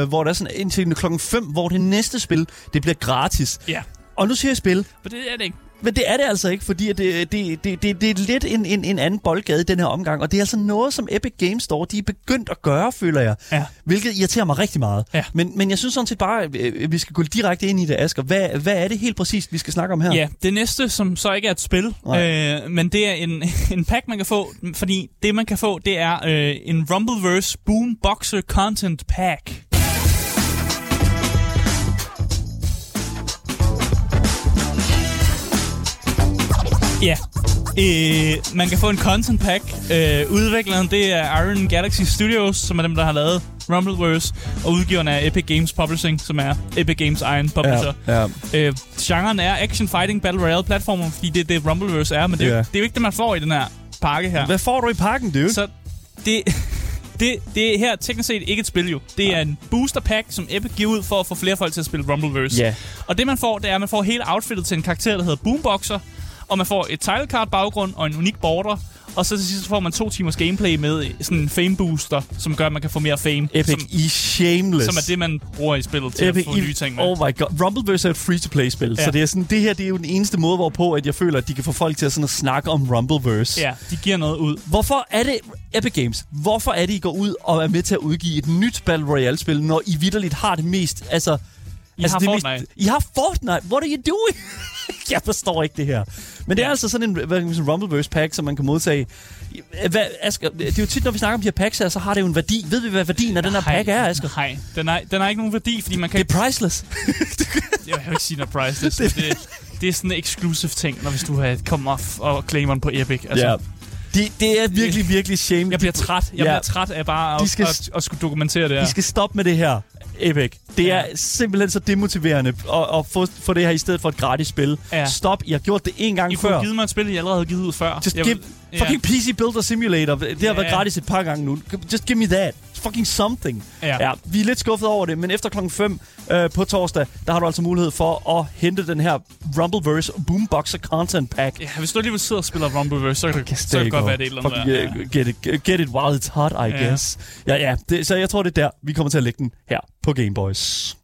øh, hvor der er sådan indtil klokken 5, hvor det næste spil, det bliver gratis. Ja, Og nu siger jeg spil, for det er det ikke. Men det er det altså ikke, fordi det, det, det, det, det er lidt en, en, en anden boldgade i den her omgang, og det er altså noget, som Epic Games Store, de er begyndt at gøre, føler jeg. Ja. Hvilket irriterer mig rigtig meget. Ja. Men, men jeg synes sådan set bare, at vi skal gå direkte ind i det, Asger. Hvad, hvad er det helt præcist, vi skal snakke om her? Ja, det næste, som så ikke er et spil, Nej. øh, men det er en, <laughs> en pack, man kan få, fordi det, man kan få, det er øh, en Rumbleverse Boomboxer Content Pack. Ja, øh, man kan få en content pack. Øh, udvikleren, det er Iron Galaxy Studios, som er dem, der har lavet Rumbleverse, og udgiveren er Epic Games Publishing, som er Epic Games egen publisher. ja. ja. Øh, genren er action, fighting, battle royale platformer, fordi det er det Rumbleverse er, men det, Ja. yeah. det er jo ikke det, man får i den her pakke her. Hvad får du i pakken, dude? Så det, <laughs> det, det er her teknisk set ikke et spil jo. Det er en booster pack, som Epic giver ud for at få flere folk til at spille Rumbleverse. Ja. Og det man får, det er, at man får hele outfittet til en karakter, der hedder Boomboxer, og man får et title card baggrund og en unik border, og så til sidst får man to timers gameplay med sådan en fame booster, som gør, at man kan få mere fame. Epic, som, I shameless. som er det, man bruger i spillet til Epic, at få nye ting med. Oh my god. Rumbleverse er et free-to-play-spil, ja. Så det, er sådan, det her det er jo den eneste måde, hvorpå at jeg føler, at de kan få folk til at, sådan at snakke om Rumbleverse. Ja, de giver noget ud. Hvorfor er det, Epic Games, hvorfor er det, I går ud og er med til at udgive et nyt Battle Royale-spil, når I vidderligt har det mest, altså... I altså har Fortnite. Mest, I har Fortnite. What are you doing? <laughs> <laughs> jeg forstår ikke det her. Men det er altså sådan en, hvad kan man sige, Rumbleverse pack, som man kan modtage. Hvad, Asger, det er jo tit, når vi snakker om de her packs her, så har det jo en værdi. Ved vi, hvad værdien af den her pack er, Asger? Nej, den har, den har ikke nogen værdi, fordi man kan Det er priceless. <laughs> Jeg vil ikke sige, den er priceless. <laughs> det, det, det er sådan en exclusive ting, når hvis du har, kommer og, og claimer den på Epic. Altså, Ja. Det, det er virkelig, virkelig shame. Jeg bliver træt. Jeg Ja. bliver træt af bare De at, skal- at, at, skulle dokumentere det her. I skal stoppe med det her, Epic. Det Ja. er simpelthen så demotiverende at, at få, få det her i stedet for et gratis spil. Ja. Stop. I har gjort det en gang I før. kunne give mig et spil, I allerede havde givet ud før. Just Jeg give, ja. fucking PC Builder Simulator. Det har Ja. været gratis et par gange nu. Just give me that. Fucking something. Ja. ja. Vi er lidt skuffet over det, men efter klokken 5 øh, på torsdag, der har du altså mulighed for at hente den her Rumbleverse Boomboxer Content Pack. Ja, hvis du alligevel sidder og spiller Rumbleverse, så kan det, så kan det godt være, det er et eller andet. Der. uh, get, it, get it while it's hot, I Ja. guess. Ja, ja. Det, så jeg tror, det er der, vi kommer til at lægge den her på Game Boys.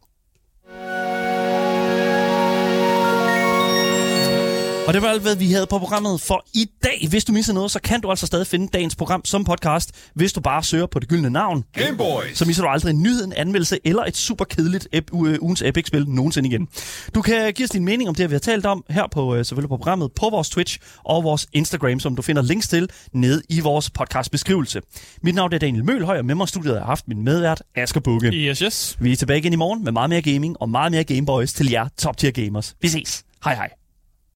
Og det var alt, hvad vi havde på programmet for i dag. Hvis du misser noget, så kan du altså stadig finde dagens program som podcast, hvis du bare søger på det gyldne navn. Gameboys. Så misser du aldrig en nyhed, en anmeldelse eller et super kedeligt ep- u- ugens Epic-spil nogensinde igen. Du kan give os din mening om det, vi har talt om her på, øh, selvfølgelig på programmet, på vores Twitch og vores Instagram, som du finder links til nede i vores podcastbeskrivelse. Mit navn er Daniel Mølhøj, og med mig i studiet har haft min medvært, Asger Bukke. Yes, yes. Vi er tilbage igen i morgen med meget mere gaming og meget mere Gameboys til jer top tier gamers. Vi ses. Hej hej.